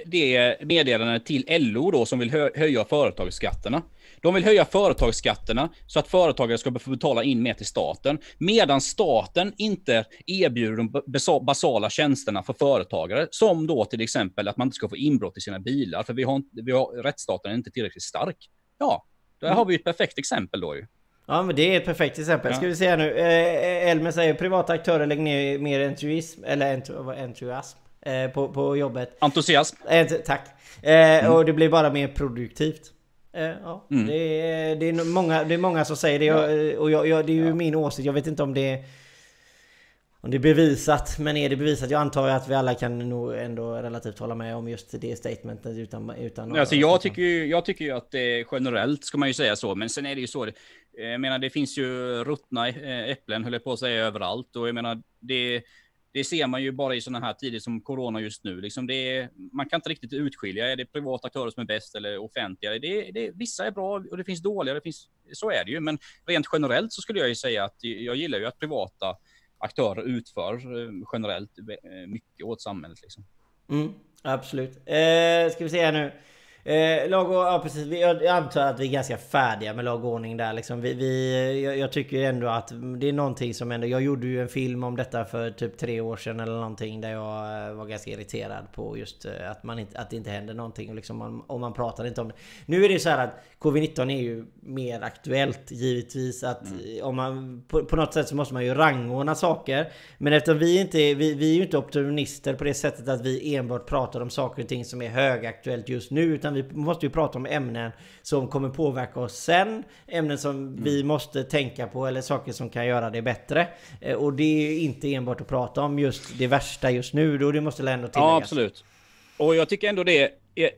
det meddelandet till LO då som vill höja företagsskatterna. De vill höja företagsskatterna så att företagare ska få betala in mer till staten, medan staten inte erbjuder de basala tjänsterna för företagare, som då till exempel att man inte ska få inbrott i sina bilar, för vi har, vi har rättsstaten är inte tillräckligt stark. Ja, där mm. har vi ett perfekt exempel då ju. Ja men det är ett perfekt exempel. Ska vi se nu. Eh, Elmer säger privata aktörer lägger ner mer entuism, eller entusiasm eh, på, på jobbet. Entusiasm. Tack. Eh, mm. Och det blir bara mer produktivt. Eh, ja, mm. det, är, det, är många, det är många som säger det ja. och jag, jag, det är ju ja. min åsikt. Jag vet inte om det är om det är bevisat, men är det bevisat? Jag antar att vi alla kan nog ändå relativt hålla med om just det statementet utan... utan alltså jag tycker, ju, jag tycker ju att det generellt ska man ju säga så, men sen är det ju så. Jag menar, det finns ju ruttna äpplen, höll jag på att säga, överallt. Och jag menar, det det ser man ju bara i sådana här tider som corona just nu. Liksom det är, man kan inte riktigt utskilja, är det privata aktörer som är bäst eller offentliga? Det, det, vissa är bra och det finns dåliga, det finns, så är det ju. Men rent generellt så skulle jag ju säga att jag gillar ju att privata aktörer utför eh, generellt eh, mycket åt samhället. Liksom. Mm, absolut. Eh, ska vi se här nu. Eh, lag och, ja precis. Jag antar att vi är ganska färdiga med lag och ordning där liksom. Vi, vi, jag, jag, tycker ändå att det är någonting som ändå... Jag gjorde ju en film om detta för typ tre år sedan eller någonting. Där jag eh, var ganska irriterad på just eh, att, man inte, att det inte händer någonting. Liksom, om man pratar inte om det. Nu är det så här att Covid-19 är ju mer aktuellt givetvis. Att mm. om man, på, på, något sätt så måste man ju rangordna saker. Men eftersom vi inte vi, vi är ju inte optimister på det sättet att vi enbart pratar om saker och ting som är högaktuellt just nu. Utan vi måste ju prata om ämnen som kommer påverka oss sen. Ämnen som mm. vi måste tänka på eller saker som kan göra det bättre. Eh, och det är inte enbart att prata om just det värsta just nu. Då det måste ändå tilläggas. Ja, absolut. Och jag tycker ändå det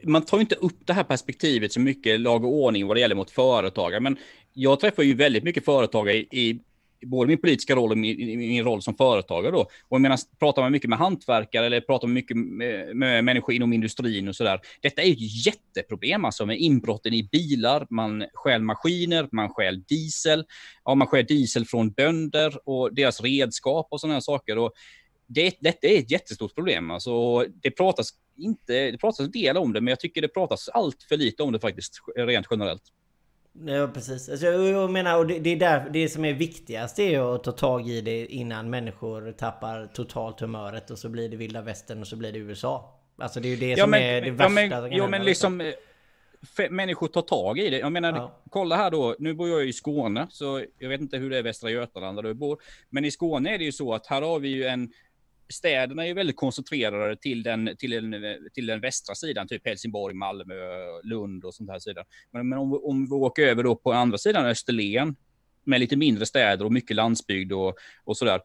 man tar inte upp det här perspektivet så mycket lag och ordning vad det gäller mot företagare. Men jag träffar ju väldigt mycket företagare i, i både min politiska roll och min, min, roll som företagare då. Och jag menar, pratar man mycket med hantverkare eller pratar man mycket med, med människor inom industrin och så där. Detta är ett jätteproblem alltså med inbrotten i bilar, man stjäl maskiner, man stjäl diesel, ja, man stjäl diesel från bönder och deras redskap och sådana här saker. Och det, detta är ett jättestort problem. Alltså, det pratas inte, det pratas en del om det, men jag tycker det pratas allt för lite om det faktiskt, rent generellt. Ja precis. Alltså, jag menar, och det, det, är där, det som är viktigast är att ta tag i det innan människor tappar totalt humöret och så blir det vilda västern och så blir det USA. Alltså det är ju det ja, som men, är det värsta ja, men, som kan ja, men liksom, liksom människor tar tag i det. Jag menar, ja. kolla här då, nu bor jag i Skåne, så jag vet inte hur det är i Västra Götaland där du bor. Men i Skåne är det ju så att här har vi ju en städerna är ju väldigt koncentrerade till den, till den, till den västra sidan, typ Helsingborg, Malmö, Lund och sånt här sidan. Men, men om, om vi åker över då på andra sidan Österlen, med lite mindre städer och mycket landsbygd och, och sådär.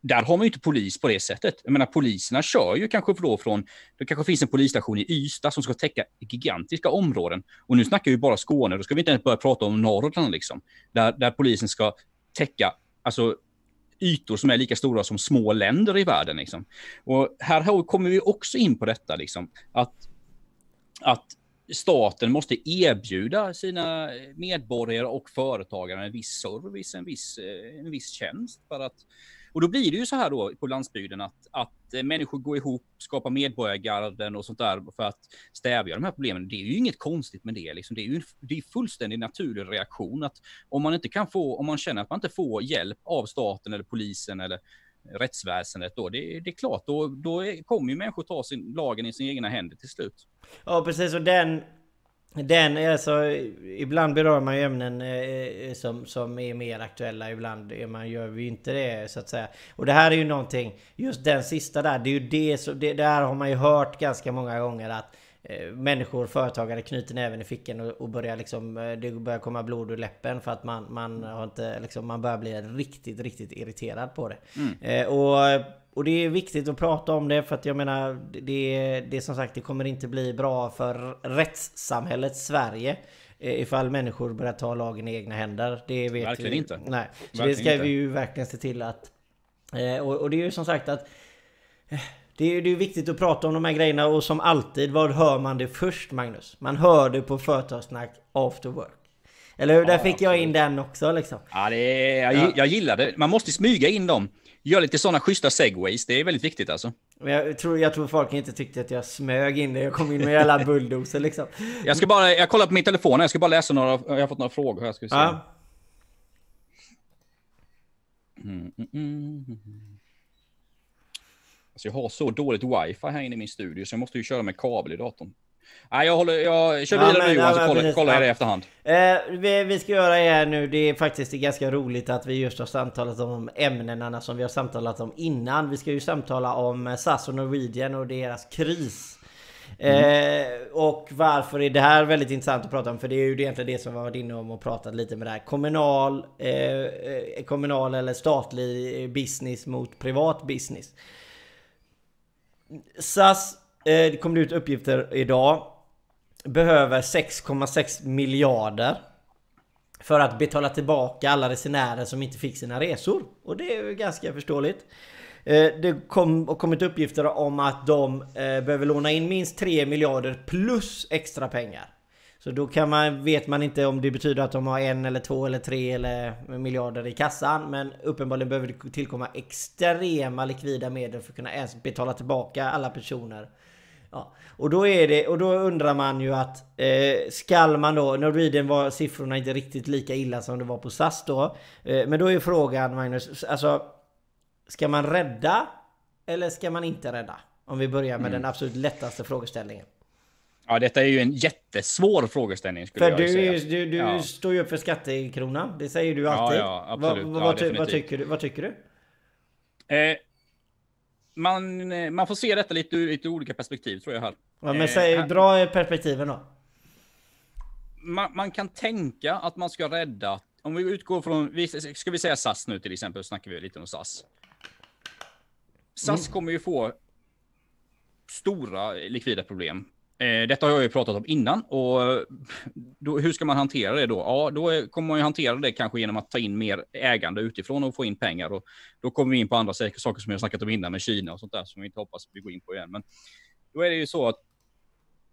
där har man ju inte polis på det sättet. Jag menar poliserna kör ju kanske då från, det kanske finns en polisstation i Ystad som ska täcka gigantiska områden. Och nu snackar vi bara Skåne, då ska vi inte ens börja prata om Norrland liksom. Där, där polisen ska täcka, alltså ytor som är lika stora som små länder i världen. Liksom. Och här kommer vi också in på detta, liksom, att, att staten måste erbjuda sina medborgare och företagare en viss service, en viss, eh, en viss tjänst. För att, och då blir det ju så här då på landsbygden att, att eh, människor går ihop, skapar medborgargarden och sånt där för att stävja de här problemen. Det är ju inget konstigt med det. Liksom. Det är ju det är fullständigt naturlig reaktion att om man inte kan få, om man känner att man inte får hjälp av staten eller polisen eller rättsväsendet då, det, det är klart, då, då kommer ju människor ta sin, lagen i sina egna händer till slut. Ja precis, och den den, alltså ibland berör man ju ämnen eh, som, som är mer aktuella, ibland är man, gör vi inte det så att säga. Och det här är ju någonting, just den sista där, det är ju det, så, det där har man ju hört ganska många gånger att Eh, människor, företagare knyter näven i fickan och, och börjar liksom eh, Det börjar komma blod ur läppen för att man, man har inte liksom, Man börjar bli riktigt, riktigt irriterad på det. Mm. Eh, och, och det är viktigt att prata om det för att jag menar Det, det som sagt det kommer inte bli bra för rättssamhället Sverige eh, Ifall människor börjar ta lagen i egna händer. Det vet verkligen vi. inte. Nej. Så verkligen det ska inte. vi ju verkligen se till att... Eh, och, och det är ju som sagt att det är ju viktigt att prata om de här grejerna och som alltid, vad hör man det först Magnus? Man hör det på Företagssnack after work. Eller hur? Ja, Där fick jag in den också liksom. Ja, det är, jag, ja. jag gillar det. Man måste smyga in dem. Gör lite sådana schyssta segways. Det är väldigt viktigt alltså. Jag tror, jag tror folk inte tyckte att jag smög in det. Jag kom in med alla *laughs* bulldozer liksom. Jag ska bara, jag kollar på min telefon. Jag ska bara läsa några, jag har fått några frågor här. Ska vi se. Ja. Mm, mm, mm, mm. Alltså jag har så dåligt wifi här inne i min studio så jag måste ju köra med kabel i datorn. Nej, jag, håller, jag kör vidare ja, men, nu Johan så kollar, kollar jag det i efterhand. Eh, vi, vi, ska göra det här nu. Det är faktiskt ganska roligt att vi just har samtalat om ämnena som vi har samtalat om innan. Vi ska ju samtala om SAS och Norwegian och deras kris. Mm. Eh, och varför är det här väldigt intressant att prata om? För det är ju egentligen det som vi har varit inne om och pratat lite med det här. Kommunal, eh, eh kommunal eller statlig business mot privat business. SAS, eh, Eh, det kom ut uppgifter idag, behöver 6,6 miljarder för att betala tillbaka alla resenärer som inte fick sina resor. Och det är ju ganska förståeligt. Eh, det kom kommit uppgifter om att de eh, behöver låna in minst 3 miljarder plus extra pengar. Så då kan man, vet man inte om det betyder att de har en eller två eller tre eller miljarder i kassan. Men uppenbarligen behöver det tillkomma extrema likvida medel för att kunna ens betala tillbaka alla personer. Ja. Och då är det, och då undrar man ju att eh, skall man då, Norwegian var siffrorna inte riktigt lika illa som det var på SAS då. Eh, men då är frågan Magnus, alltså Ska man rädda? Eller ska man inte rädda? Om vi börjar med mm. den absolut lättaste frågeställningen. Ja, detta är ju en jättesvår frågeställning skulle för jag du, säga. Du, du ja. står ju upp för skattekronan. Det säger du alltid. Ja, ja absolut. Va, va, ja, vad, tycker du? Vad tycker du? Eh, man, eh, man får se detta lite ur lite olika perspektiv tror jag här. Ja, men säg, eh, dra perspektiven då. Man, man, kan tänka att man ska rädda, om vi utgår från, ska vi säga SAS nu till exempel, snackar vi lite om SAS. SAS mm. kommer ju få stora likvida problem Eh, Eh, detta har jag ju pratat om innan och eh, då, hur ska man hantera det då? Ja, då kommer man ju hantera det kanske genom att ta in mer ägande utifrån och få in pengar. Och då kommer vi in på andra saker som jag snackat om innan med Kina och sånt där som vi inte hoppas vi går in på igen. Men då är det ju så att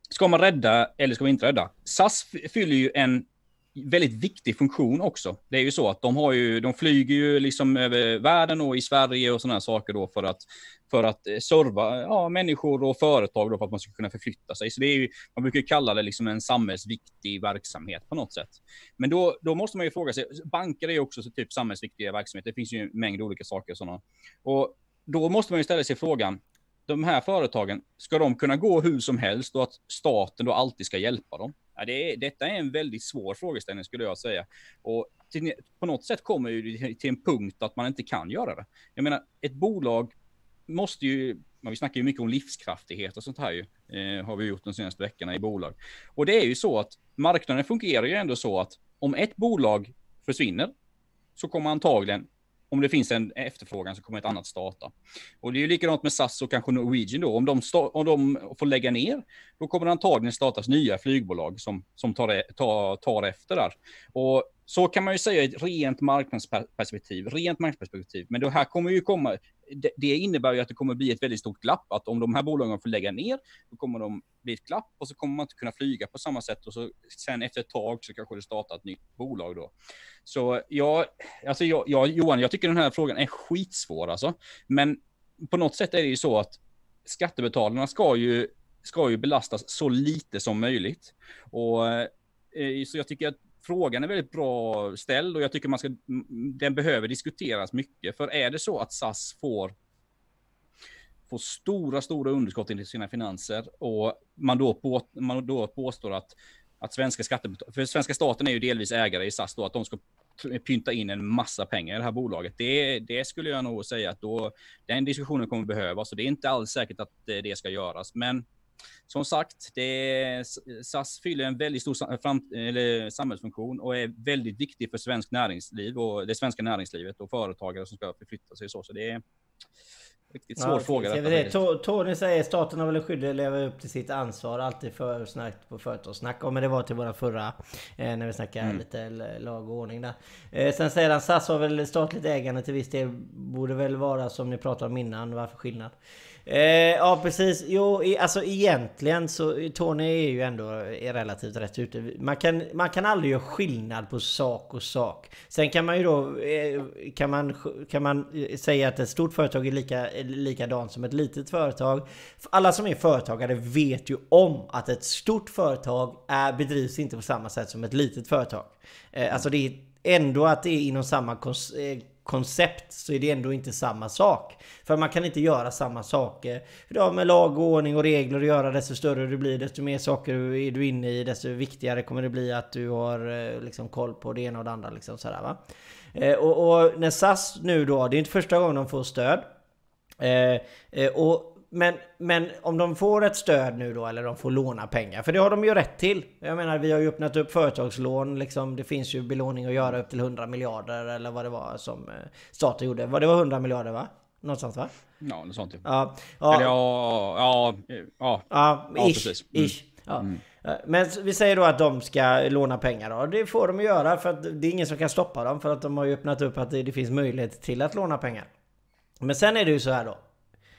ska man rädda eller ska man inte rädda? SAS fyller ju en väldigt viktig funktion också. Det är ju så att de har ju, de flyger ju liksom över världen och i Sverige och sådana saker då för att, för att eh, serva ja, människor och företag då för att man ska kunna förflytta sig. Så det är ju, man brukar kalla det liksom en samhällsviktig verksamhet på något sätt. Men då, då måste man ju fråga sig, banker är ju också typ samhällsviktiga verksamheter. Det finns ju en mängd olika saker sådana. Och då måste man ju ställa sig frågan, de här företagen, ska de kunna gå hur som helst och att staten då alltid ska hjälpa dem? Ja, det är, detta är en väldigt svår frågeställning skulle jag säga. Och till, på något sätt kommer det till en punkt att man inte kan göra det. Jag menar, ett bolag måste ju, vi snackar ju mycket om livskraftighet och sånt här ju, eh, har vi gjort de senaste veckorna i bolag. Och det är ju så att marknaden fungerar ju ändå så att om ett bolag försvinner så kommer antagligen om det finns en efterfrågan så kommer ett annat starta. Och det är ju likadant med SAS och kanske Norwegian då. Om de, om de får lägga ner, då kommer det antagligen startas nya flygbolag som, som tar, e, tar, tar efter där. Och så kan man ju säga i ett rent marknadsperspektiv, rent marknadsperspektiv. Men det här kommer ju komma, det, det, innebär ju att det kommer bli ett väldigt stort glapp. Att om de här bolagen får lägga ner, då kommer de bli ett glapp och så kommer man inte kunna flyga på samma sätt. Och så sen efter ett tag så kanske det startar ett nytt bolag då. Så jag, alltså jag, jag, Johan, jag tycker den här frågan är skitsvår alltså. Men på något sätt är det ju så att skattebetalarna ska ju, ska ju belastas så lite som möjligt. Och eh, så jag tycker att frågan är väldigt bra ställd och jag tycker man ska, den behöver diskuteras mycket. För är det så att SAS får, får stora, stora underskott i sina finanser och man då, på, man då påstår att, att svenska skattebetalare, för svenska staten är ju delvis ägare i SAS då, att de ska pynta in en massa pengar i det här bolaget. Det, det skulle jag nog säga att då, den diskussionen kommer behövas och det är inte alls säkert att eh, det ska göras. Men som sagt, det SAS fyller en väldigt stor fram, eller, samhällsfunktion och är väldigt viktig för svensk näringsliv och det svenska näringslivet och företagare som ska förflytta sig så. Så det är riktigt svår ja, fråga. Detta, Tony säger staten har väl en skyldighet att leva upp till sitt ansvar. Alltid för snabbt på företagssnack. Ja, men det var till våra förra eh, när vi snackade mm. lite lag och ordning där. Eh, sen säger han SAS har väl statligt ägande till viss del. Borde väl vara som ni pratade om innan. Varför skillnad? Eh, ja precis, jo alltså egentligen så Tony är ju ändå är relativt rätt ute. Man kan, man kan aldrig göra skillnad på sak och sak. Sen kan man ju då eh, kan man, kan man eh, säga att ett stort företag är lika, likadant som ett litet företag. Alla som är företagare vet ju om att ett stort företag är, bedrivs inte på samma sätt som ett litet företag. Eh, alltså det är ändå att det är inom samma eh, koncept så är det ändå inte samma sak. För man kan inte göra samma saker. Det har med lag och ordning och regler att göra. Desto större du blir, desto mer saker är du inne i, desto viktigare kommer det bli att du har eh, liksom koll på det ena och det andra. Liksom sådär, va? Eh, och, och, när SAS nu då, det är inte första gången de får stöd. Eh, eh och men, men om de får ett stöd nu då, eller de får låna pengar, för det har de ju rätt till. Jag menar, vi har ju öppnat upp företagslån, liksom, det finns ju belåning att göra upp till 100 miljarder eller vad det var som eh, staten gjorde. Vad det var 100 miljarder va? Något sånt va? Ja, något sånt ja. Ja, eller, ja, ja, ja, ja, ja, ish, precis. Mm. Ish, ja. Mm. Men vi säger då att de ska låna pengar då. Det får de göra för att det är ingen som kan stoppa dem för att de har ju öppnat upp att det, det finns möjlighet till att låna pengar. Men sen är det ju så här då.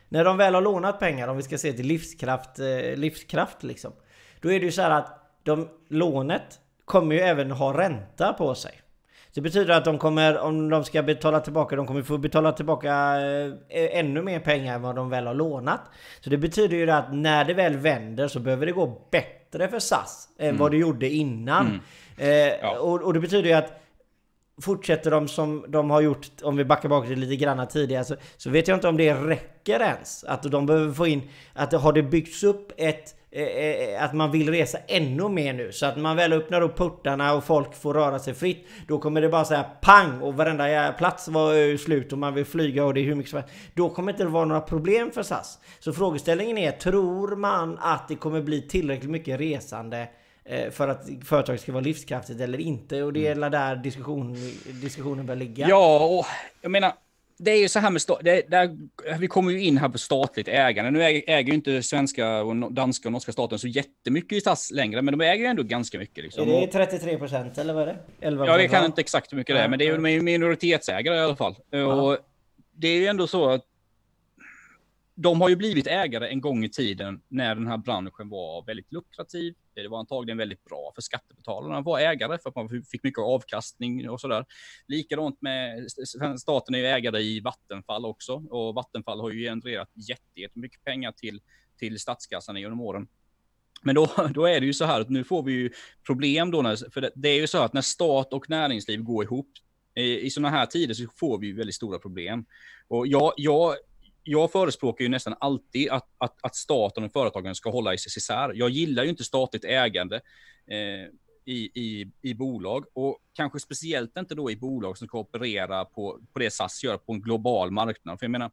När de väl har lånat pengar, om vi ska se till livskraft, eh, livskraft liksom. Då är det ju så här att de, lånet kommer ju även ha ränta på sig. Det betyder att de kommer, om de ska betala tillbaka, de kommer få betala tillbaka eh, ännu mer pengar än vad de väl har lånat. Så det betyder ju att när det väl vänder så behöver det gå bättre för SAS än mm. vad det gjorde innan. Mm. Eh, ja. och, och det betyder ju att fortsätter de som de har gjort, om vi backar bak lite granna tidigare, så, så vet jag inte om det räcker ens. Att de behöver få in, att har det byggts upp ett eh, eh, att man vill resa ännu mer nu. Så att man väl öppnar upp portarna och folk får röra sig fritt. Då kommer det bara säga pang och varenda plats var eh, slut och man vill flyga och det är hur mycket som helst. Då kommer det inte vara några problem för SAS. Så frågeställningen är, tror man att det kommer bli tillräckligt mycket resande Eh, för att företaget ska vara livskraftigt eller inte. Och det är mm. där diskussion, diskussionen bör ligga. Ja, och jag menar, det är ju så här med det, där, vi kommer ju in här på statligt ägande. Nu äger, äger ju inte svenska, och danska och norska staten så jättemycket i SAS längre, men de äger ju ändå ganska mycket. Liksom. Är det 33 procent eller vad är det? 11 ja, jag kan inte exakt hur mycket det är, men det är ju minoritetsägare i alla fall. Och det är ju ändå så att de har ju blivit ägare en gång i tiden när den här branschen var väldigt lukrativ. Det var antagligen väldigt bra för skattebetalarna att vara ägare för att man fick mycket avkastning och sådär. Likadant med staten är ju ägare i Vattenfall också och Vattenfall har ju genererat jättemycket pengar till, till statskassan genom åren. Men då, *laughs* då är det ju så här att nu får vi ju problem då, när, för det, det är ju så att när stat och näringsliv går ihop i, i sådana här tider så får vi ju väldigt stora problem. Och jag, jag jag förespråkar ju nästan alltid att, att, att staten och företagen ska hålla isär. Jag gillar ju inte statligt ägande eh, i, i, i bolag och kanske speciellt inte då i bolag som ska operera på, på det SAS gör på en global marknad. För jag menar,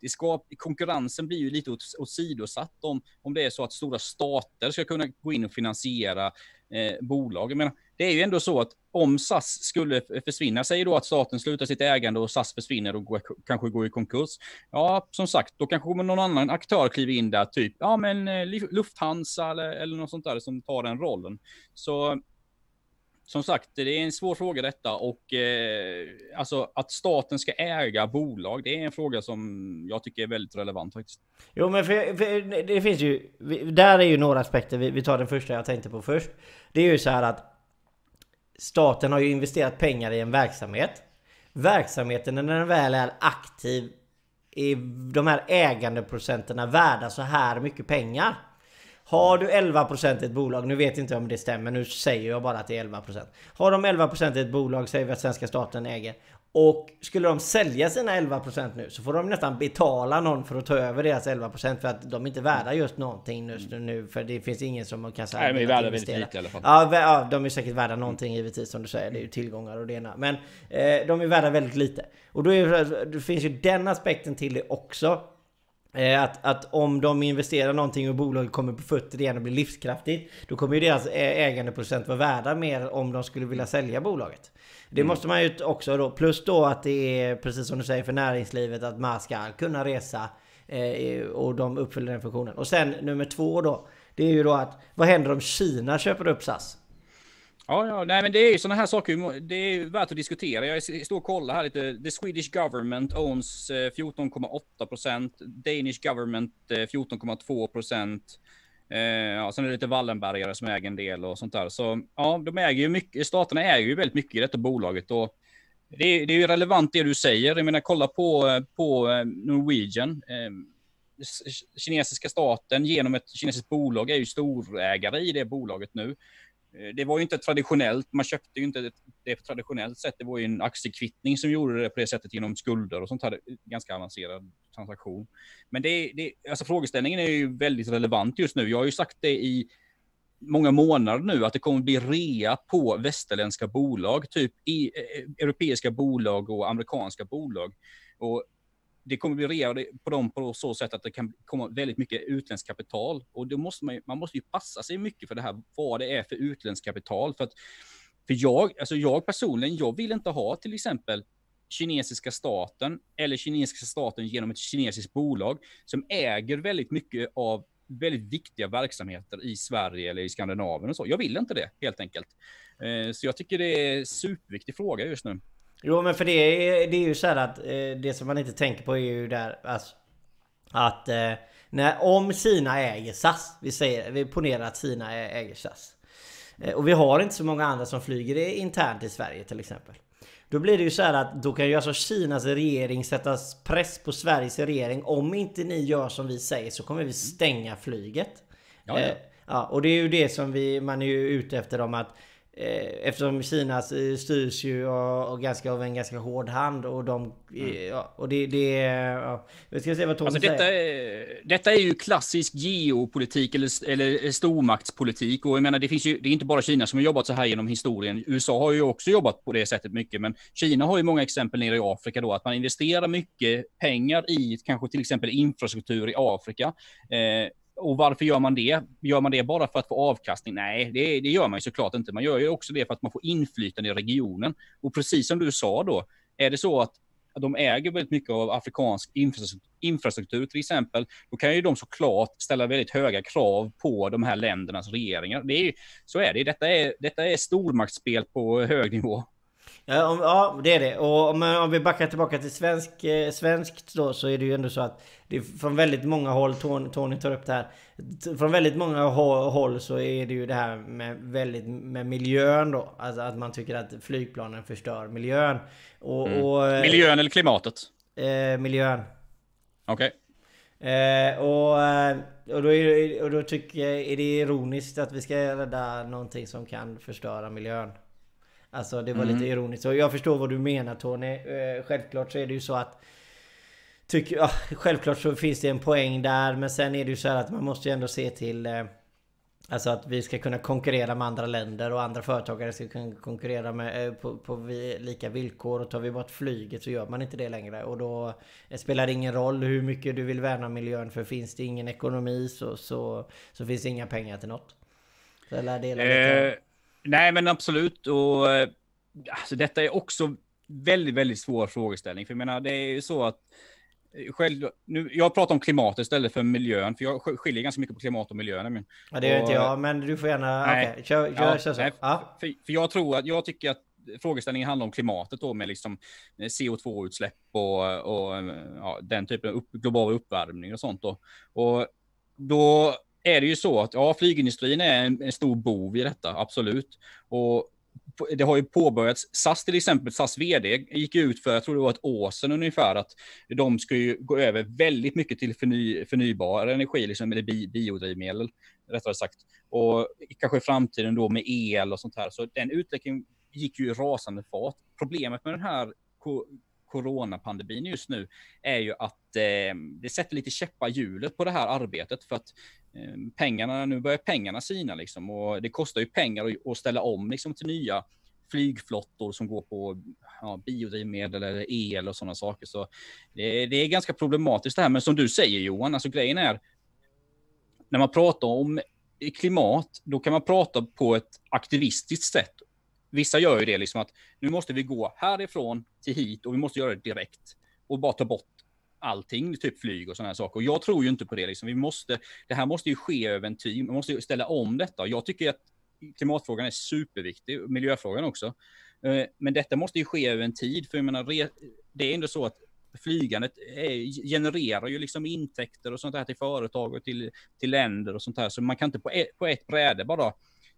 det ska, konkurrensen blir ju lite åsidosatt om, om det är så att stora stater ska kunna gå in och finansiera eh, bolag. Jag menar, det är ju ändå så att om SAS skulle försvinna, säger då att staten slutar sitt ägande och SAS försvinner och går, kanske går i konkurs. Ja, som sagt, då kanske någon annan aktör kliver in där, typ, ja men eh, Lufthansa eller, eller något sånt där som tar den rollen. Så som sagt, det är en svår fråga detta och eh, alltså att staten ska äga bolag, det är en fråga som jag tycker är väldigt relevant faktiskt. Jo, men för, för det finns ju, där är ju några aspekter. Vi, vi tar den första jag tänkte på först. Det är ju så här att staten har ju investerat pengar i en verksamhet. Verksamheten när den väl är aktiv är de här ägandeprocenterna värda så här mycket pengar. Har du 11% i ett bolag, nu vet inte om det stämmer, nu säger jag bara att det är 11%. Har de 11% i ett bolag, säger vi att svenska staten äger. Och skulle de sälja sina 11% nu så får de nästan betala någon för att ta över deras 11% för att de är inte värda just någonting just nu för det finns ingen som kan säga Nej, de är värda väldigt lite i alla fall. Ja, ja, de är säkert värda någonting givetvis som du säger. Det är ju tillgångar och det ena. Men eh, de är värda väldigt lite. Och då är, det finns ju den aspekten till det också. Eh, att, att om de investerar någonting och bolaget kommer på fötter igen och blir livskraftigt Då kommer ju deras ägandeprocent vara värda mer om de skulle vilja sälja bolaget Det mm. måste man ju också då, plus då att det är precis som du säger för näringslivet att man ska kunna resa eh, Och de uppfyller den funktionen Och sen nummer två då Det är ju då att vad händer om Kina köper upp SAS? Ja, ja, nej, men det är ju sådana här saker. Det är värt att diskutera. Jag står och kollar här lite. The Swedish government owns eh, 14,8 procent. Danish government eh, 14,2 procent. Eh, ja, sen är det lite Wallenbergare som äger en del och sånt där. Så ja, de äger ju mycket. Staterna äger ju väldigt mycket i detta bolaget och det är, det är ju relevant det du säger. Jag menar, kolla på, eh, på Norwegian. Eh, kinesiska staten genom ett kinesiskt bolag är ju storägare i det bolaget nu. Eh, det var ju inte traditionellt, man köpte ju inte det på traditionellt sätt. Det var ju en aktiekvittning som gjorde det på det sättet genom skulder och sånt här. Eh, ganska avancerad transaktion. Men det, det, alltså frågeställningen är ju väldigt relevant just nu. Jag har ju sagt det i många månader nu att det kommer bli rea på västerländska bolag, typ i, eh, europeiska bolag och amerikanska bolag. Och det kommer bli rea på dem på så sätt att det kan komma väldigt mycket utländskt kapital. Och då måste man, man måste ju passa sig mycket för det här, vad det är för utländskt kapital. För, att, för jag, alltså jag personligen, jag vill inte ha till exempel kinesiska staten eller kinesiska staten genom ett kinesiskt bolag som äger väldigt mycket av väldigt viktiga verksamheter i Sverige eller i Skandinavien och så. Jag vill inte det helt enkelt. Eh, så jag tycker det är en superviktig fråga just nu. Jo men för det är, det är ju så att eh, det som man inte tänker på är ju där alltså, att eh, när, om Kina äger SAS, vi säger, vi ponerar att Kina äger SAS. Eh, och vi har inte så många andra som flyger internt i Sverige till exempel. Då blir det ju så här att då kan ju alltså Kinas regering sätta press på Sveriges regering. Om inte ni gör som vi säger så kommer vi stänga flyget. Ja, ja. ja och det är ju det som vi, man är ju ute efter om att eftersom Kina eh, styrs ju av, ganska, av en ganska hård hand och de... Mm. Ja, och det... det ja. Ska se vad Tony alltså säger. Detta är, detta är ju klassisk geopolitik eller, eller stormaktspolitik. Och jag menar, det finns ju... Det är inte bara Kina som har jobbat så här genom historien. USA har ju också jobbat på det sättet mycket. Men Kina har ju många exempel nere i Afrika då. Att man investerar mycket pengar i kanske till exempel infrastruktur i Afrika. Eh, och varför gör man det? Gör man det bara för att få avkastning? Nej, det, det, gör man ju såklart inte. Man gör ju också det för att man får inflytande i regionen. Och precis som du sa då, är det så att de äger väldigt mycket av afrikansk infrastruktur till exempel, då kan ju de såklart ställa väldigt höga krav på de här ländernas regeringar. Det är, så är det. Detta är, detta är stormaktsspel på hög nivå. Ja, om, ja, det är det. Och om, om vi backar tillbaka till svensk, eh, svenskt då så är det ju ändå så att det från väldigt många håll, Tony, Tony tar upp det här. Från väldigt många håll så är det ju det här med, väldigt, med miljön då. Alltså att man tycker att flygplanen förstör miljön. Och, mm. och eh, miljön eller klimatet? Eh, miljön. Okej. Okay. Eh, och, eh, och, då är, och då tycker jag är det ironiskt att vi ska rädda någonting som kan förstöra miljön. Alltså det var mm. lite ironiskt. Och jag förstår vad du menar Tony. Eh, självklart så är det ju så att... Tycker, ja, självklart så finns det en poäng där. Men sen är det ju så här att man måste ju ändå se till... Eh, alltså att vi ska kunna konkurrera med andra länder och andra företagare ska kunna konkurrera med, eh, på, på lika villkor. Och tar vi bort flyget så gör man inte det längre. Och då spelar det ingen roll hur mycket du vill värna miljön. För finns det ingen ekonomi så, så, så finns det inga pengar till något. Så jag lär dela lite. Nej, men absolut. Och alltså, detta är också väldigt, väldigt svår frågeställning. För jag menar, det är ju så att själv, nu, jag pratar om klimat istället för miljön, för jag skiljer ganska mycket på klimat och miljö. Men, ja, det gör inte jag, men du får gärna... Okej, okay, kör, kör, ja, kör så. Nej, ja. för, för, jag tror att, jag tycker att frågeställningen handlar om klimatet då med liksom CO2-utsläpp och, och ja, den typen av upp, global uppvärmning och sånt då. Och då är det ju så att ja, flygindustrin är en, en stor bov i detta, absolut. Och det har ju påbörjats. SAS till exempel, SAS vd gick ut för, jag tror det var ett år sedan ungefär, att de ska ju gå över väldigt mycket till förny, förnybar energi, liksom, eller bi, biodrivmedel, rättare sagt. Och kanske i framtiden då med el och sånt här. Så den utvecklingen gick ju i rasande fart. Problemet med den här coronapandemin just nu är ju att eh, det sätter lite käppar hjulet på det här arbetet för att eh, pengarna, nu börjar pengarna sina liksom och det kostar ju pengar att, att ställa om liksom till nya flygflottor som går på ja, biodrivmedel eller el och sådana saker. Så det, det, är ganska problematiskt det här. Men som du säger Johan, alltså grejen är när man pratar om klimat, då kan man prata på ett aktivistiskt sätt vissa gör ju det liksom att nu måste vi gå härifrån till hit och vi måste göra det direkt och bara ta bort allting, typ flyg och sådana här saker. Och jag tror ju inte på det. Liksom. Vi måste, det här måste ju ske över en tid. Man måste ju ställa om detta. Jag tycker att klimatfrågan är superviktig, miljöfrågan också. Eh, men detta måste ju ske över en tid, för jag menar, det är ändå så att flygandet är, genererar ju liksom intäkter och sånt här till företag och till, till länder och sånt här. Så man kan inte på ett, på ett bräde bara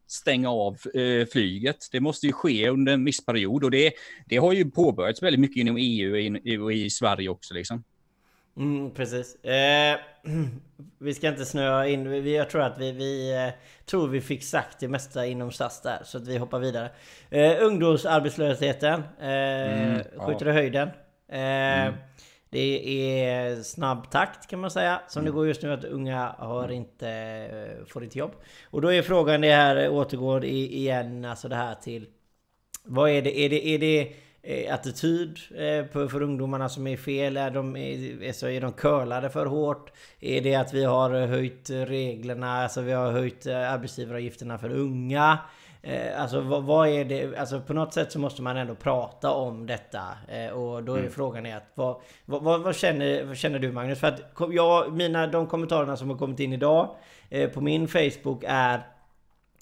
stänga av eh, flyget. Det måste ju ske under en viss period och det, det har ju påbörjats väldigt mycket inom EU och i, i Sverige också liksom. Mm, precis. Eh, *clears throat* vi ska inte snöa in. Vi, jag tror att vi, vi eh, tror vi fick sagt det mesta inom SAS där. Så att vi hoppar vidare. Eh, ungdomsarbetslösheten eh, mm, skjuter ja. i höjden. Eh, mm. Det är snabb takt kan man säga. Som mm. det går just nu att unga har inte, eh, får inte jobb. Och då är frågan det här återgår igen alltså det här till Vad är det? Är det, är det eh, attityd eh, för ungdomarna som är fel? Är de, är, så är de curlade för hårt? Är det att vi har höjt reglerna? Alltså vi har höjt arbetsgivaravgifterna för unga? Eh, alltså vad, vad, är det? Alltså på något sätt så måste man ändå prata om detta. Eh, och då är mm. frågan är att vad, vad, vad, känner, vad känner du Magnus? För att jag, mina, de kommentarerna som har kommit in idag eh, på min Facebook är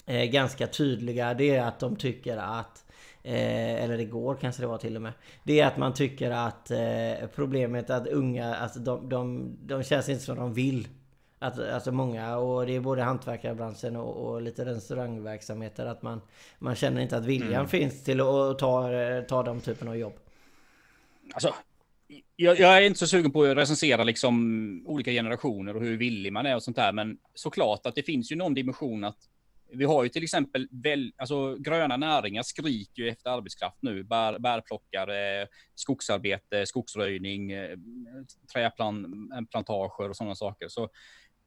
eh, ganska tydliga. Det är att de tycker att Eh, eller igår kanske det var till och med. Det är att man tycker att eh, problemet att unga, alltså de, de, de känns inte som de vill att, alltså många, och det är både hantverkarbranschen och, och lite restaurangverksamheter, att man, man känner inte att viljan mm. finns till att ta, ta de typen av jobb. Alltså, jag, jag, är inte så sugen på att recensera liksom olika generationer och hur villig man är och sånt där, men såklart att det finns ju någon dimension att vi har ju till exempel väl, alltså, gröna näringar skriker ju efter arbetskraft nu. Bär, bärplockare, skogsarbete, skogsröjning, eh, träplantager och sådana saker. Så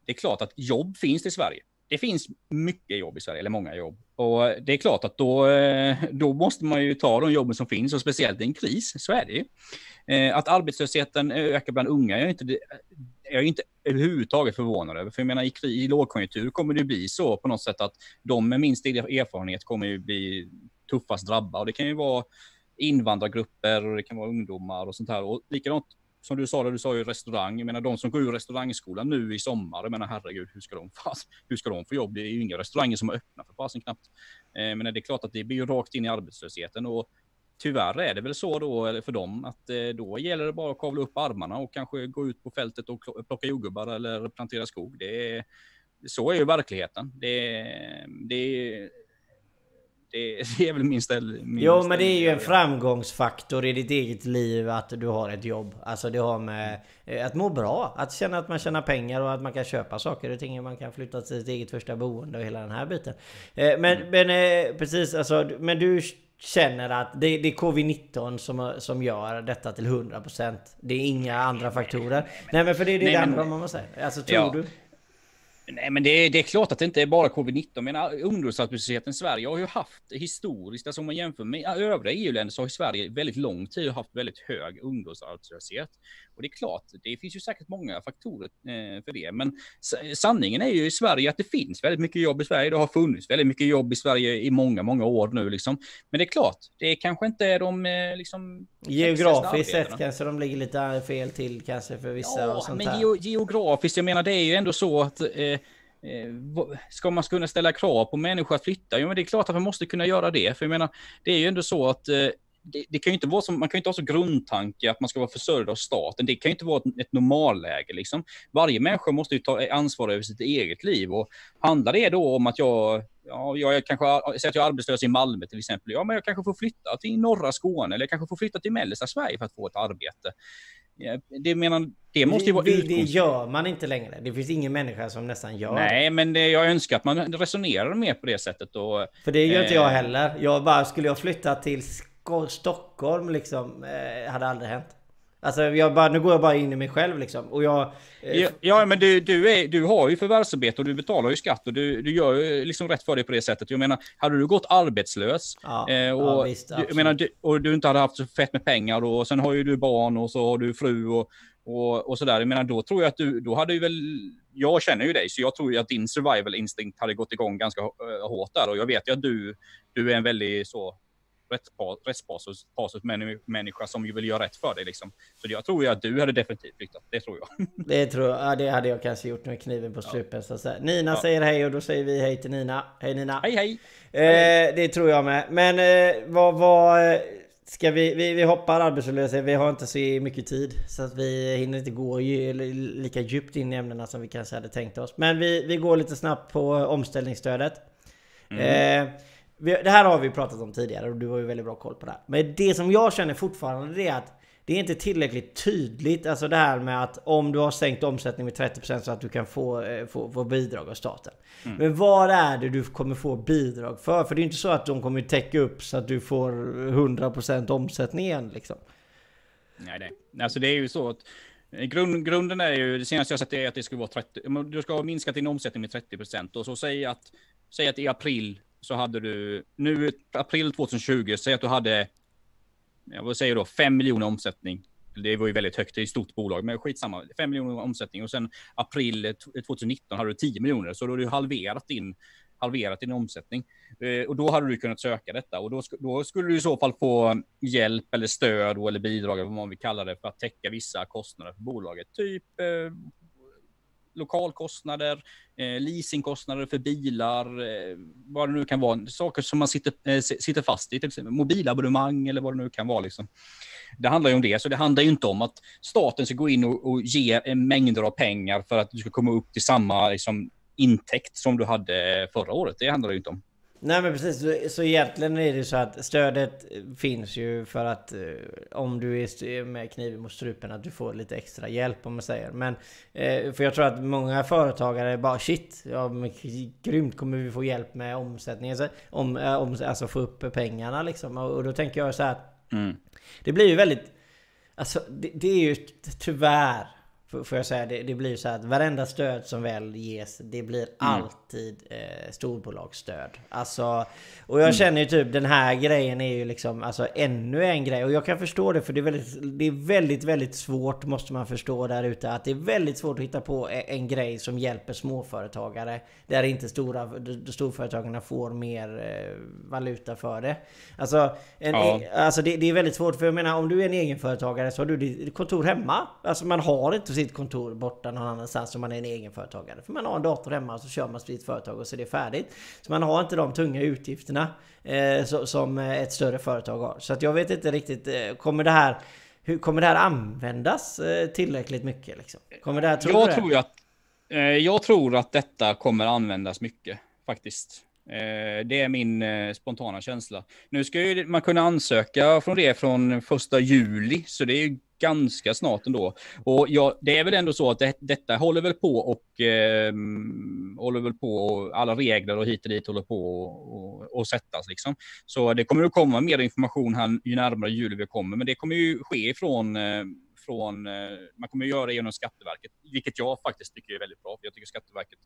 det är klart att jobb finns i Sverige. Det finns mycket jobb i Sverige, eller många jobb. Och det är klart att då, eh, då måste man ju ta de jobben som finns, och speciellt i en kris, så är det ju. Eh, att arbetslösheten ökar bland unga, jag är inte, jag är inte överhuvudtaget förvånad över. För jag menar, i, i lågkonjunktur kommer det bli så på något sätt att de med minst erfarenhet kommer ju bli tuffast drabbade. Och det kan ju vara invandrargrupper och det kan vara ungdomar och sånt här. Och likadant som du sa, du sa ju restaurang. Jag menar de som går ur restaurangskolan nu i sommar, jag menar herregud, hur ska de, *laughs* hur ska de få jobb? Det är ju inga restauranger som är öppna för fasen knappt. Eh, men det är klart att det blir ju rakt in i arbetslösheten och tyvärr är det väl så då för dem att eh, då gäller det bara att kavla upp armarna och kanske gå ut på fältet och plocka jordgubbar eller plantera skog. Det är, så är ju verkligheten. Det, det är det är väl min ställ. Min jo men det är ju en framgångsfaktor i ditt eget liv att du har ett jobb. Alltså det har med eh, att må bra. Att känna att man tjänar pengar och att man kan köpa saker och ting. Man kan flytta till sitt eget första boende och hela den här biten. Eh, men, mm. men eh, precis alltså. Men du känner att det, det är covid-19 som, som gör detta till 100%. Det är inga andra faktorer. Nej men för det är det, Nej, det andra man säga. Alltså tror ja. du? Nej, men det är, det är klart att det inte är bara covid-19. Men ungdomsarbetslösheten i Sverige har ju haft historiskt, alltså om man jämför med övriga EU-länder så har Sverige väldigt lång tid haft väldigt hög ungdomsarbetslöshet. Och det är klart, det finns ju säkert många faktorer eh, för det. Men sanningen är ju i Sverige att det finns väldigt mycket jobb i Sverige. Det har funnits väldigt mycket jobb i Sverige i många, många år nu liksom. Men det är klart, det kanske inte är de eh, liksom... Geografiskt sett kanske de ligger lite fel till kanske för vissa ja, och sånt men ge geografiskt, jag menar det är ju ändå så att eh, Eh, ska man kunna ställa krav på människor att flytta? Jo, men det är klart att man måste kunna göra det. För jag menar, det är ju ändå så att det, det, kan ju inte vara som, man kan ju inte ha så grundtanke att man ska vara försörjd av staten. Det kan ju inte vara ett, ett normalläge. Liksom. Varje människa måste ju ta ansvar över sitt eget liv. Och handlar det då om att jag, ja, jag kanske, säger att jag är arbetslös i Malmö till exempel, ja men jag kanske får flytta till norra Skåne eller jag kanske får flytta till mellersta Sverige för att få ett arbete. Det, menar, det måste ju vara det, det gör man inte längre. Det finns ingen människa som nästan gör Nej, men det, jag önskar att man resonerar mer på det sättet. Och, För det gör eh, inte jag heller. Jag bara, skulle jag flytta till Stockholm liksom, eh, hade aldrig hänt. Alltså jag bara, nu går jag bara in i mig själv liksom. Och jag... Eh, ja, ja, men du, du, är, du har ju förvärvsarbete och du betalar ju skatt och du, du gör ju liksom rätt för dig på det sättet. Jag menar, hade du gått arbetslös ja, eh, och, ja, visst, du, jag menar, du, och du inte hade haft så fett med pengar då, och sen har ju du barn och så har du fru och, och, och sådär. Jag menar, då tror jag att du, då hade ju väl, jag känner ju dig, så jag tror ju att din survival instinct hade gått igång ganska uh, hårt där och jag vet ju att du, du är en väldigt så rättspasus människa som ju vill göra rätt för dig. Liksom. Så jag tror ju att du hade definitivt flyttat. Det tror jag. *laughs* Det tror jag. Ja, det hade jag kanske gjort med kniven på strupen. Så Nina ja. säger hej och då säger vi hej till Nina. Hej Nina. Hej hej. Eh, det tror jag med. Men eh, vad, vad Ska vi, vi, vi hoppar arbetslöshet, vi har inte så mycket tid Så att vi hinner inte gå lika djupt in i ämnena som vi kanske hade tänkt oss Men vi, vi går lite snabbt på omställningsstödet mm. eh, det här har vi pratat om tidigare och du har ju väldigt bra koll på det här. Men det som jag känner fortfarande det är att det är inte tillräckligt tydligt, alltså det här med att om du har sänkt omsättning med 30% så att du kan få, eh, få, få bidrag av staten. Mm. Men vad är det du kommer få bidrag för? För det är inte så att de kommer täcka upp så att du får 100% omsättning igen liksom. Nej, nej. Alltså det är ju så att grund, grunden är ju, det senaste jag sett är att det skulle vara 30, du ska ha minskat din omsättning med 30% och så säg att, säg att i april så hade du, nu april 2020, säg att du hade, jag vad säger då, 5 miljoner omsättning. Det var ju väldigt högt, det är ett stort bolag, men skitsamma. 5 miljoner omsättning och sen april 2019 hade du 10 miljoner, så då har du halverat din, halverat din omsättning. Eh, och då hade du kunnat söka detta och då, då skulle du i så fall få hjälp eller stöd eller bidrag, eller vad man vill kalla det, för att täcka vissa kostnader för bolaget. Typ eh, lokalkostnader, eh, leasingkostnader för bilar, eh, vad det nu kan vara. Saker som man sitter, eh, sitter fast i, till exempel mobilabonnemang eller vad det nu kan vara. Liksom. Det handlar ju om det, så det handlar ju inte om att staten ska gå in och, och ge mängder av pengar för att du ska komma upp till samma liksom, intäkt som du hade förra året. Det handlar det ju inte om. Nej men precis, så, så egentligen är det så att stödet finns ju för att eh, om du är med kniven mot strupen att du får lite extra hjälp om man säger. Men eh, för jag tror att många företagare bara shit, ja men grymt kommer vi få hjälp med omsättningen. Om, eh, om, alltså få upp pengarna liksom. Och, och då tänker jag så här. Mm. Det blir ju väldigt Alltså det, det är ju tyvärr Får jag säga, det, det blir så att varenda stöd som väl ges, det blir mm. alltid eh, storbolagsstöd. Alltså, och jag mm. känner ju typ den här grejen är ju liksom alltså ännu en grej. Och jag kan förstå det för det är väldigt, det är väldigt, väldigt svårt måste man förstå där ute. Att det är väldigt svårt att hitta på en, en grej som hjälper småföretagare. Där inte stora, storföretagarna får mer eh, valuta för det. Alltså, en, ja. e, alltså det, det, är väldigt svårt. För jag menar om du är en egenföretagare så har du ditt kontor hemma. Alltså man har inte sitt kontor borta någon annanstans om man är en egenföretagare. För man har en dator hemma och så kör man sitt företag och så är det färdigt. Så man har inte de tunga utgifterna eh, som ett större företag har. Så att jag vet inte riktigt, eh, kommer det här hur kommer det här användas eh, tillräckligt mycket? Liksom? Kommer det här, tror jag, tror att, eh, jag tror att detta kommer användas mycket faktiskt. Eh, det är min eh, spontana känsla. Nu ska ju man kunna ansöka från det från första juli, så det är ju ganska snart ändå. Och ja, det är väl ändå så att det, detta håller väl på och eh, håller väl på och alla regler och hit och dit håller på och, och sättas liksom. Så det kommer att komma mer information här ju närmare juli vi kommer, men det kommer ju ske från eh, från, eh, man kommer att göra det genom Skatteverket, vilket jag faktiskt tycker är väldigt bra. För jag tycker Skatteverket,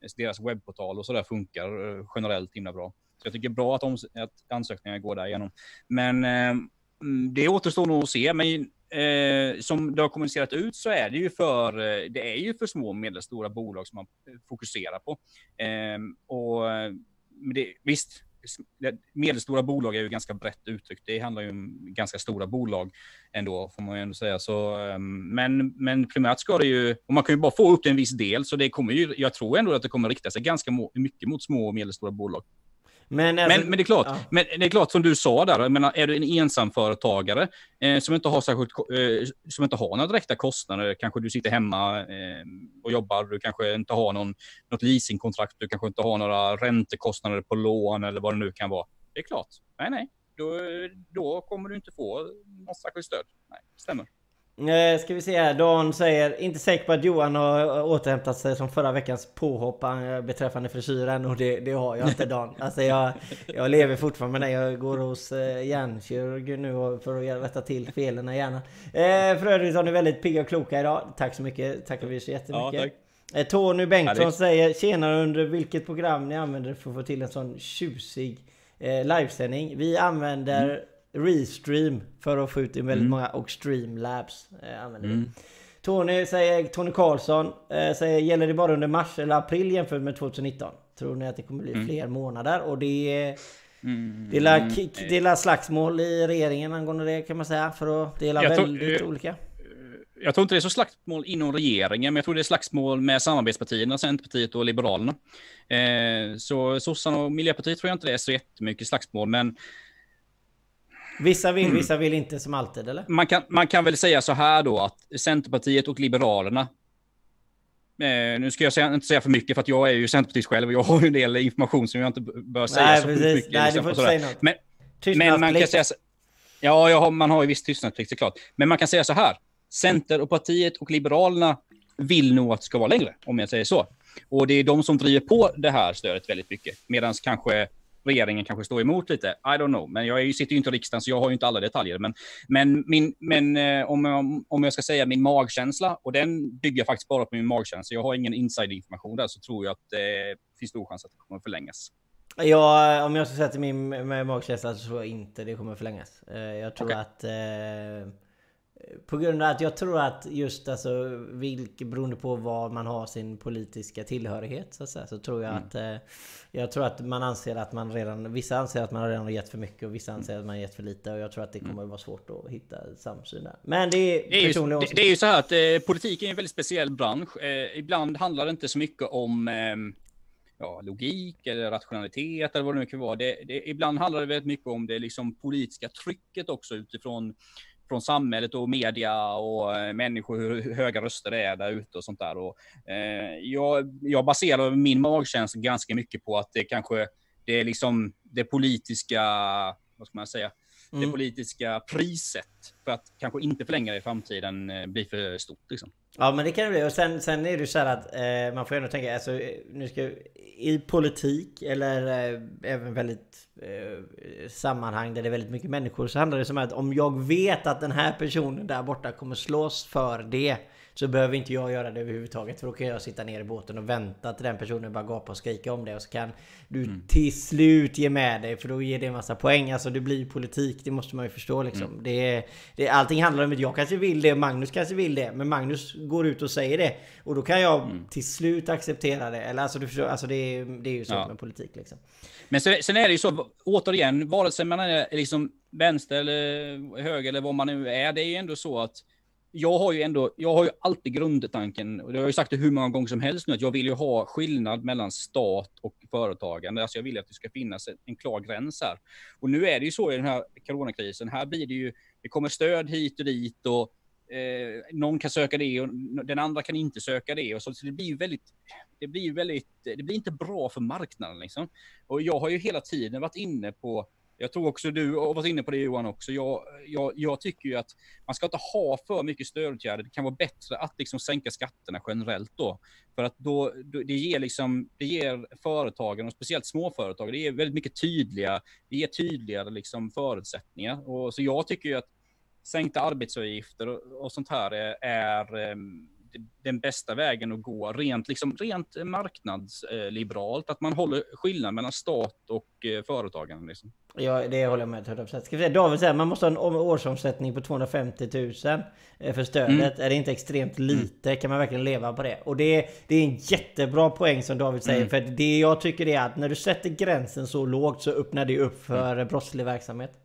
eh, deras webbportal och sådär funkar eh, generellt himla bra. Så jag tycker det är bra att, att ansökningarna går där igenom. Men mm, det återstår nog att se. Men eh, som det har kommunicerat ut så är det ju för, det är ju för små och medelstora bolag som man fokuserar på. Eh, och det, visst, medelstora bolag är ju ganska brett uttryckt. Det handlar ju om ganska stora bolag ändå, får man ju ändå säga. Så, ehm, men, men primärt ska det ju, och man kan ju bara få upp en viss del, så det kommer ju, jag tror ändå att det kommer rikta sig ganska mycket mot små och medelstora bolag. Men, alltså, men, men, det är klart, ja. men det är klart som du sa där, menar, är du en ensamföretagare eh, som, inte har särskilt, eh, som inte har några direkta kostnader, kanske du sitter hemma eh, och jobbar, du kanske inte har någon, något leasingkontrakt, du kanske inte har några räntekostnader på lån eller vad det nu kan vara. Det är klart, nej nej, då, då kommer du inte få något särskilt stöd. Nej, stämmer. Eh, ska vi se här. Dan säger inte säker på att Johan har återhämtat sig som förra veckans påhopp eh, beträffande frisyren och det, det har jag inte Dan. Alltså jag, jag lever fortfarande med det. Jag går hos eh, hjärnkirurg nu för att rätta till felen i hjärnan. Eh, för övrigt har ni väldigt pigga och kloka idag. Tack så mycket. Tackar vi så jättemycket. Ja, eh, Tony Bengtsson ja, säger Tjenare under vilket program ni använder för att få till en sån tjusig eh, livesändning. Vi använder mm. Restream för att få ut väldigt mm. många och Streamlabs eh, använder mm. Tony säger, Tony Karlsson eh, säger gäller det bara under mars eller april jämfört med 2019? Tror ni att det kommer bli mm. fler månader? Och det är Mm. Det är mm. slagsmål i regeringen angående det kan man säga. För att dela väldigt tror, olika. Jag tror inte det är så slagsmål inom regeringen, men jag tror det är slagsmål med samarbetspartierna, Centerpartiet och Liberalerna. Eh, så sossarna och Miljöpartiet tror jag inte det är så jättemycket slagsmål, men Vissa vill, mm. vissa vill inte som alltid, eller? Man kan, man kan väl säga så här då att Centerpartiet och Liberalerna eh, nu ska jag säga, inte säga för mycket för att jag är ju Centerpartist själv och jag har ju en del information som jag inte bör säga Nej, så precis. mycket. Nej, liksom, du får inte säga något. Men, men man kan säga så, Ja, har, man har ju viss tystnadsplikt såklart. Men man kan säga så här. Centerpartiet och Liberalerna vill nog att det ska vara längre, om jag säger så. Och det är de som driver på det här stödet väldigt mycket. Medan kanske regeringen kanske står emot lite. I don't know, men jag sitter ju inte i riksdagen så jag har ju inte alla detaljer. Men, men, min, men eh, om, jag, om jag ska säga min magkänsla, och den bygger jag faktiskt bara på min magkänsla, jag har ingen insiderinformation där, så tror jag att det finns stor chans att det kommer förlängas. Ja, om jag ska säga till min med magkänsla så tror jag inte det kommer förlängas. Eh, jag tror okay. att eh, på grund av att jag tror att just alltså, vilk, beroende på vad man har sin politiska tillhörighet så, att säga, så tror jag mm. att eh, Jag tror att man anser att man redan Vissa anser att man redan har gett för mycket och vissa anser att man har gett för lite och jag tror att det kommer mm. att vara svårt att hitta samsyn där. Men det är det är, ju, det, det, är ju så här att eh, politik är en väldigt speciell bransch. Eh, ibland handlar det inte så mycket om eh, ja, logik eller rationalitet eller vad det nu kan vara. Det, det, ibland handlar det väldigt mycket om det liksom politiska trycket också utifrån från samhället och media och eh, människor, hur höga röster det är där ute och sånt där. Och, eh, jag, jag baserar min magkänsla ganska mycket på att det kanske, det är liksom det politiska, vad ska man säga, mm. det politiska priset för att kanske inte förlänga det i framtiden eh, blir för stort. Liksom. Ja men det kan det bli. Och sen, sen är det ju så här att eh, man får ändå tänka, alltså, nu ska, i politik eller eh, även väldigt eh, sammanhang där det är väldigt mycket människor så handlar det som att om jag vet att den här personen där borta kommer slås för det så behöver inte jag göra det överhuvudtaget för då kan jag sitta ner i båten och vänta till den personen bara gapa och skrika om det och så kan du mm. till slut ge med dig för då ger det en massa poäng. Alltså det blir politik, det måste man ju förstå liksom. Mm. Det, det, allting handlar om att jag kanske vill det, Magnus kanske vill det. Men Magnus går ut och säger det. Och då kan jag mm. till slut acceptera det. Eller alltså du förstår, alltså det, det är ju så ja. med politik liksom. Men sen, är det ju så, återigen, vare sig man är liksom vänster eller höger eller vad man nu är, det är ju ändå så att jag har ju ändå, jag har ju alltid grundtanken, och det har jag ju sagt det hur många gånger som helst nu, att jag vill ju ha skillnad mellan stat och företagande. Alltså jag vill att det ska finnas en klar gräns här. Och nu är det ju så i den här coronakrisen, här blir det ju, det kommer stöd hit och dit och eh, någon kan söka det och den andra kan inte söka det. Och så, så det blir ju väldigt, det blir väldigt, det blir inte bra för marknaden liksom. Och jag har ju hela tiden varit inne på jag tror också du har varit inne på det Johan också. Jag, jag, jag, tycker ju att man ska inte ha för mycket stödåtgärder. Det kan vara bättre att liksom sänka skatterna generellt då. För att då, det ger liksom, det ger företagen och speciellt småföretag, det ger väldigt mycket tydliga, det ger tydligare liksom förutsättningar. Och så jag tycker ju att sänkta arbetsavgifter och, och sånt här är, är ehm, den bästa vägen att gå, rent, liksom, rent marknadsliberalt, att man håller skillnad mellan stat och eh, företagen. Liksom. Ja, det håller jag med 100%. Ska vi säga, David säger man måste ha en årsomsättning på 250 000 eh, för stödet. Mm. Är det inte extremt mm. lite? Kan man verkligen leva på det? Och det, det är en jättebra poäng som David säger. Mm. För det jag tycker är att när du sätter gränsen så lågt så öppnar det upp för mm. brottslig verksamhet.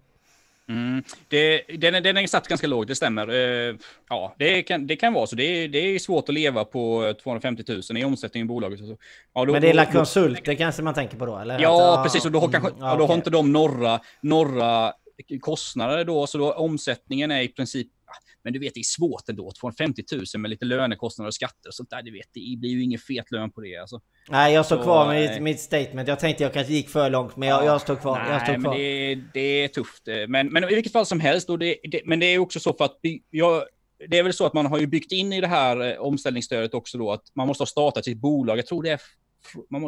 Mm. Det, den, den är satt ganska lågt, det stämmer. Uh, ja, det kan, det kan vara så. Det är, det är svårt att leva på 250 000 i omsättning i bolaget. Ja, då, Men det är då, konsulter då, kanske man tänker på då? Eller? Ja, att, precis. Och då, har, kanske, mm, då okay. har inte de några, några kostnader då, så då omsättningen är i princip men du vet, det är svårt ändå. 250 000 med lite lönekostnader och skatter och sånt där. Du vet, det blir ju ingen fet lön på det. Alltså. Nej, jag står kvar med mitt, mitt, statement. Jag tänkte jag kanske gick för långt, men jag, jag står kvar. Nej, jag står kvar. Men det, det är tufft. Men, men i vilket fall som helst. Och det, det, men det är också så för att jag, det är väl så att man har ju byggt in i det här eh, omställningsstödet också då att man måste ha startat sitt bolag. Jag tror det är,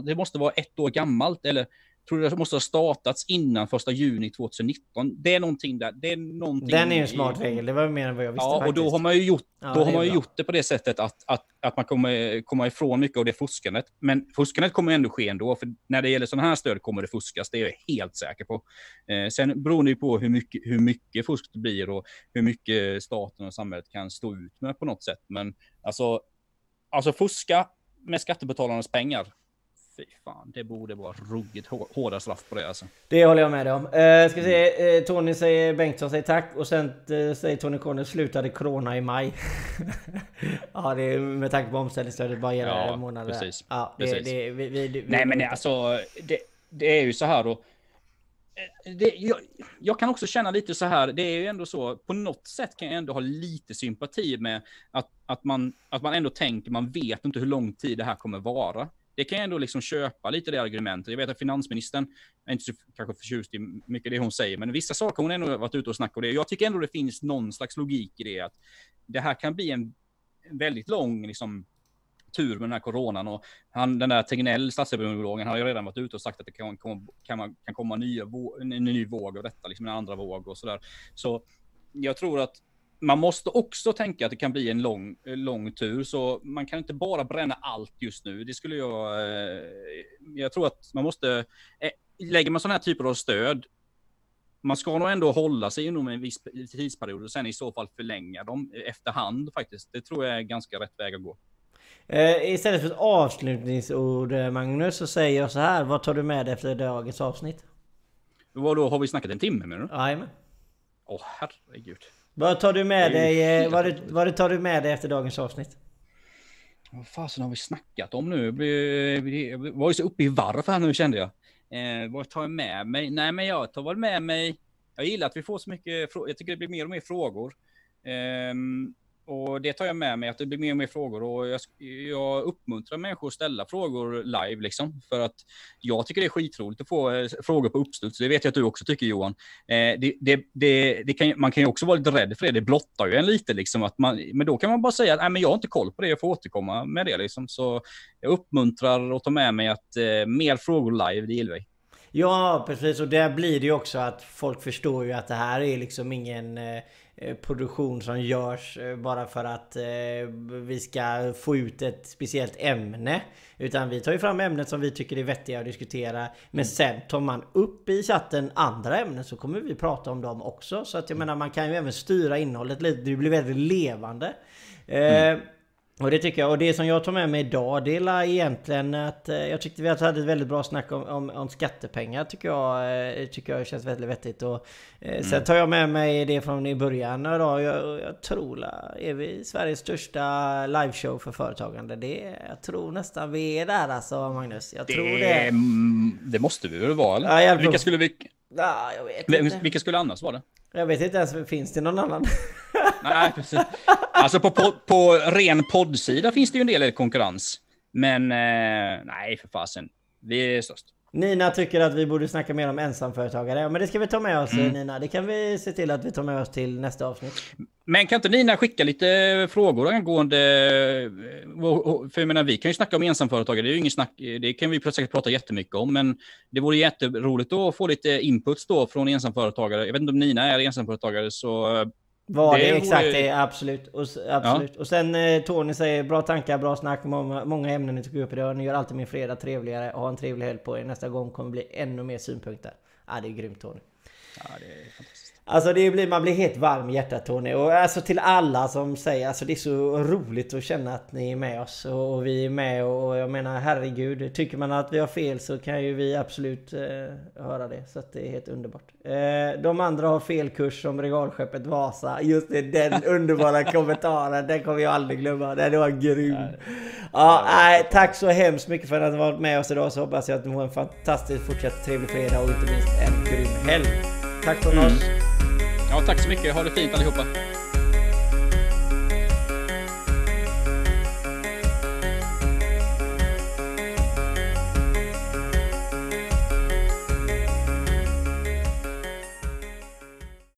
det måste vara ett år gammalt eller tror det måste ha startats innan första juni 2019. Det är någonting där. Det är någonting Den är ju en smart regel. Det var mer än vad jag visste. Ja, faktiskt. och då har man ju gjort, ja, då har man ju gjort det på det sättet att, att, att man kommer komma ifrån mycket av det fuskandet. Men fuskandet kommer ändå ske ändå, för när det gäller sådana här stöd kommer det fuskas. Det är jag helt säker på. Eh, sen beror det ju på hur mycket, hur mycket fusk det blir och hur mycket staten och samhället kan stå ut med på något sätt. Men alltså, alltså fuska med skattebetalarnas pengar fy fan, det borde vara ruggigt hårda straff på det alltså. Det håller jag med dig om. Uh, ska se, uh, Tony säger, Bengtsson säger tack och sen uh, säger Tony Corner slutade corona i maj. *laughs* ja, det är med tanke på omställningsstödet bara gäller ja, månader. Precis. Ja, det, precis. Det, vi, vi, vi, Nej men alltså, det, det är ju så här då. Det, jag, jag, kan också känna lite så här, det är ju ändå så, på något sätt kan jag ändå ha lite sympati med att, att, man, att man ändå tänker, man vet inte hur lång tid det här kommer vara det kan jag ändå liksom köpa lite det argumentet. Jag vet att finansministern är inte så kanske förtjust i mycket det hon säger, men vissa saker hon ändå varit ute och snackat om det. Jag tycker ändå det finns någon slags logik i det, att det här kan bli en väldigt lång liksom, tur med den här coronan. Och han, den där Tegnell, statsepidemiologen, har ju redan varit ute och sagt att det kan, kan, kan, kan komma nya, en ny våg av detta, liksom en andra våg och sådär. Så jag tror att man måste också tänka att det kan bli en lång, lång tur, så man kan inte bara bränna allt just nu. Det skulle jag... Eh, jag tror att man måste... Eh, lägger man sådana här typer av stöd, man ska nog ändå hålla sig inom en viss tidsperiod och sen i så fall förlänga dem efterhand faktiskt. Det tror jag är ganska rätt väg att gå. Eh, istället för ett avslutningsord Magnus så säger jag så här. Vad tar du med dig efter dagens avsnitt? Vadå, har vi snackat en timme menar du? Jajamän. Åh herregud. Vad tar du med dig, eh, vad, vad tar du med dig efter dagens avsnitt? Vad fasen har vi snackat om nu? Vi var ju så uppe i varv här nu kände jag. Eh, vad tar jag med mig? Nej, men jag tar väl med mig. Jag gillar att vi får så mycket. Jag tycker det blir mer och mer frågor. Eh, och det tar jag med mig, att det blir mer och mer frågor. Och jag, jag uppmuntrar människor att ställa frågor live, liksom. För att jag tycker det är skitroligt att få eh, frågor på uppstuds. Det vet jag att du också tycker, Johan. Eh, det, det, det, det kan, man kan ju också vara lite rädd för det. Det blottar ju en lite, liksom. Att man, men då kan man bara säga att jag har inte koll på det, jag får återkomma med det. Liksom. Så jag uppmuntrar och tar med mig att eh, mer frågor live, det gillar vi. Ja, precis. Och där blir det ju också att folk förstår ju att det här är liksom ingen Eh, produktion som görs eh, bara för att eh, vi ska få ut ett speciellt ämne. Utan vi tar ju fram ämnet som vi tycker är vettiga att diskutera. Men sen tar man upp i chatten andra ämnen så kommer vi prata om dem också. Så att jag menar man kan ju även styra innehållet lite. Det blir väldigt levande. Mm. Och det tycker jag. Och det som jag tar med mig idag det är egentligen att eh, jag tyckte vi hade ett väldigt bra snack om, om, om skattepengar. Tycker jag, eh, tycker jag känns väldigt vettigt. Och, eh, mm. Sen tar jag med mig det från i början idag. Jag, jag tror är vi Sveriges största liveshow för företagande. Det, jag tror nästan vi är där alltså Magnus. Jag det, tror det. Det måste vi väl vara eller? Ja, vilka skulle vi... Ja, jag vet inte. Vilka skulle annars vara det? Jag vet inte ens, finns det någon annan? *laughs* Nej, precis. Alltså på, på, på ren poddsida finns det ju en del konkurrens. Men eh, nej, för fasen. Vi är störst. Nina tycker att vi borde snacka mer om ensamföretagare. Ja, men det ska vi ta med oss mm. Nina. Det kan vi se till att vi tar med oss till nästa avsnitt. Men kan inte Nina skicka lite frågor angående... För jag menar, vi kan ju snacka om ensamföretagare. Det är ju ingen snack. Det kan vi säkert prata jättemycket om. Men det vore jätteroligt att få lite inputs då från ensamföretagare. Jag vet inte om Nina är ensamföretagare så Vad det, det exakt vore... är, absolut. Och, absolut. Ja. och sen eh, Tony säger bra tankar, bra snack, många, många ämnen ni tog upp idag. Ni gör alltid min fredag trevligare. Ha en trevlig helg på er. Nästa gång kommer bli ännu mer synpunkter. Ja, det är grymt Tony. Ja, det är fantastiskt. Alltså det blir, man blir helt varm i hjärtat Tony. Och alltså till alla som säger, alltså det är så roligt att känna att ni är med oss. Och, vi är med och jag menar herregud. Tycker man att vi har fel så kan ju vi absolut eh, höra det. Så att det är helt underbart. Eh, de andra har fel kurs som regalskeppet Vasa. Just det, den *laughs* underbara kommentaren. Den kommer jag aldrig glömma. Den var grym. Ja, nej, tack så hemskt mycket för att ni varit med oss idag. Så hoppas jag att ni får en fantastiskt fortsatt trevlig fredag och inte minst en grym helg. Tack från mm. oss. Ja, tack så mycket. Ha det fint allihopa.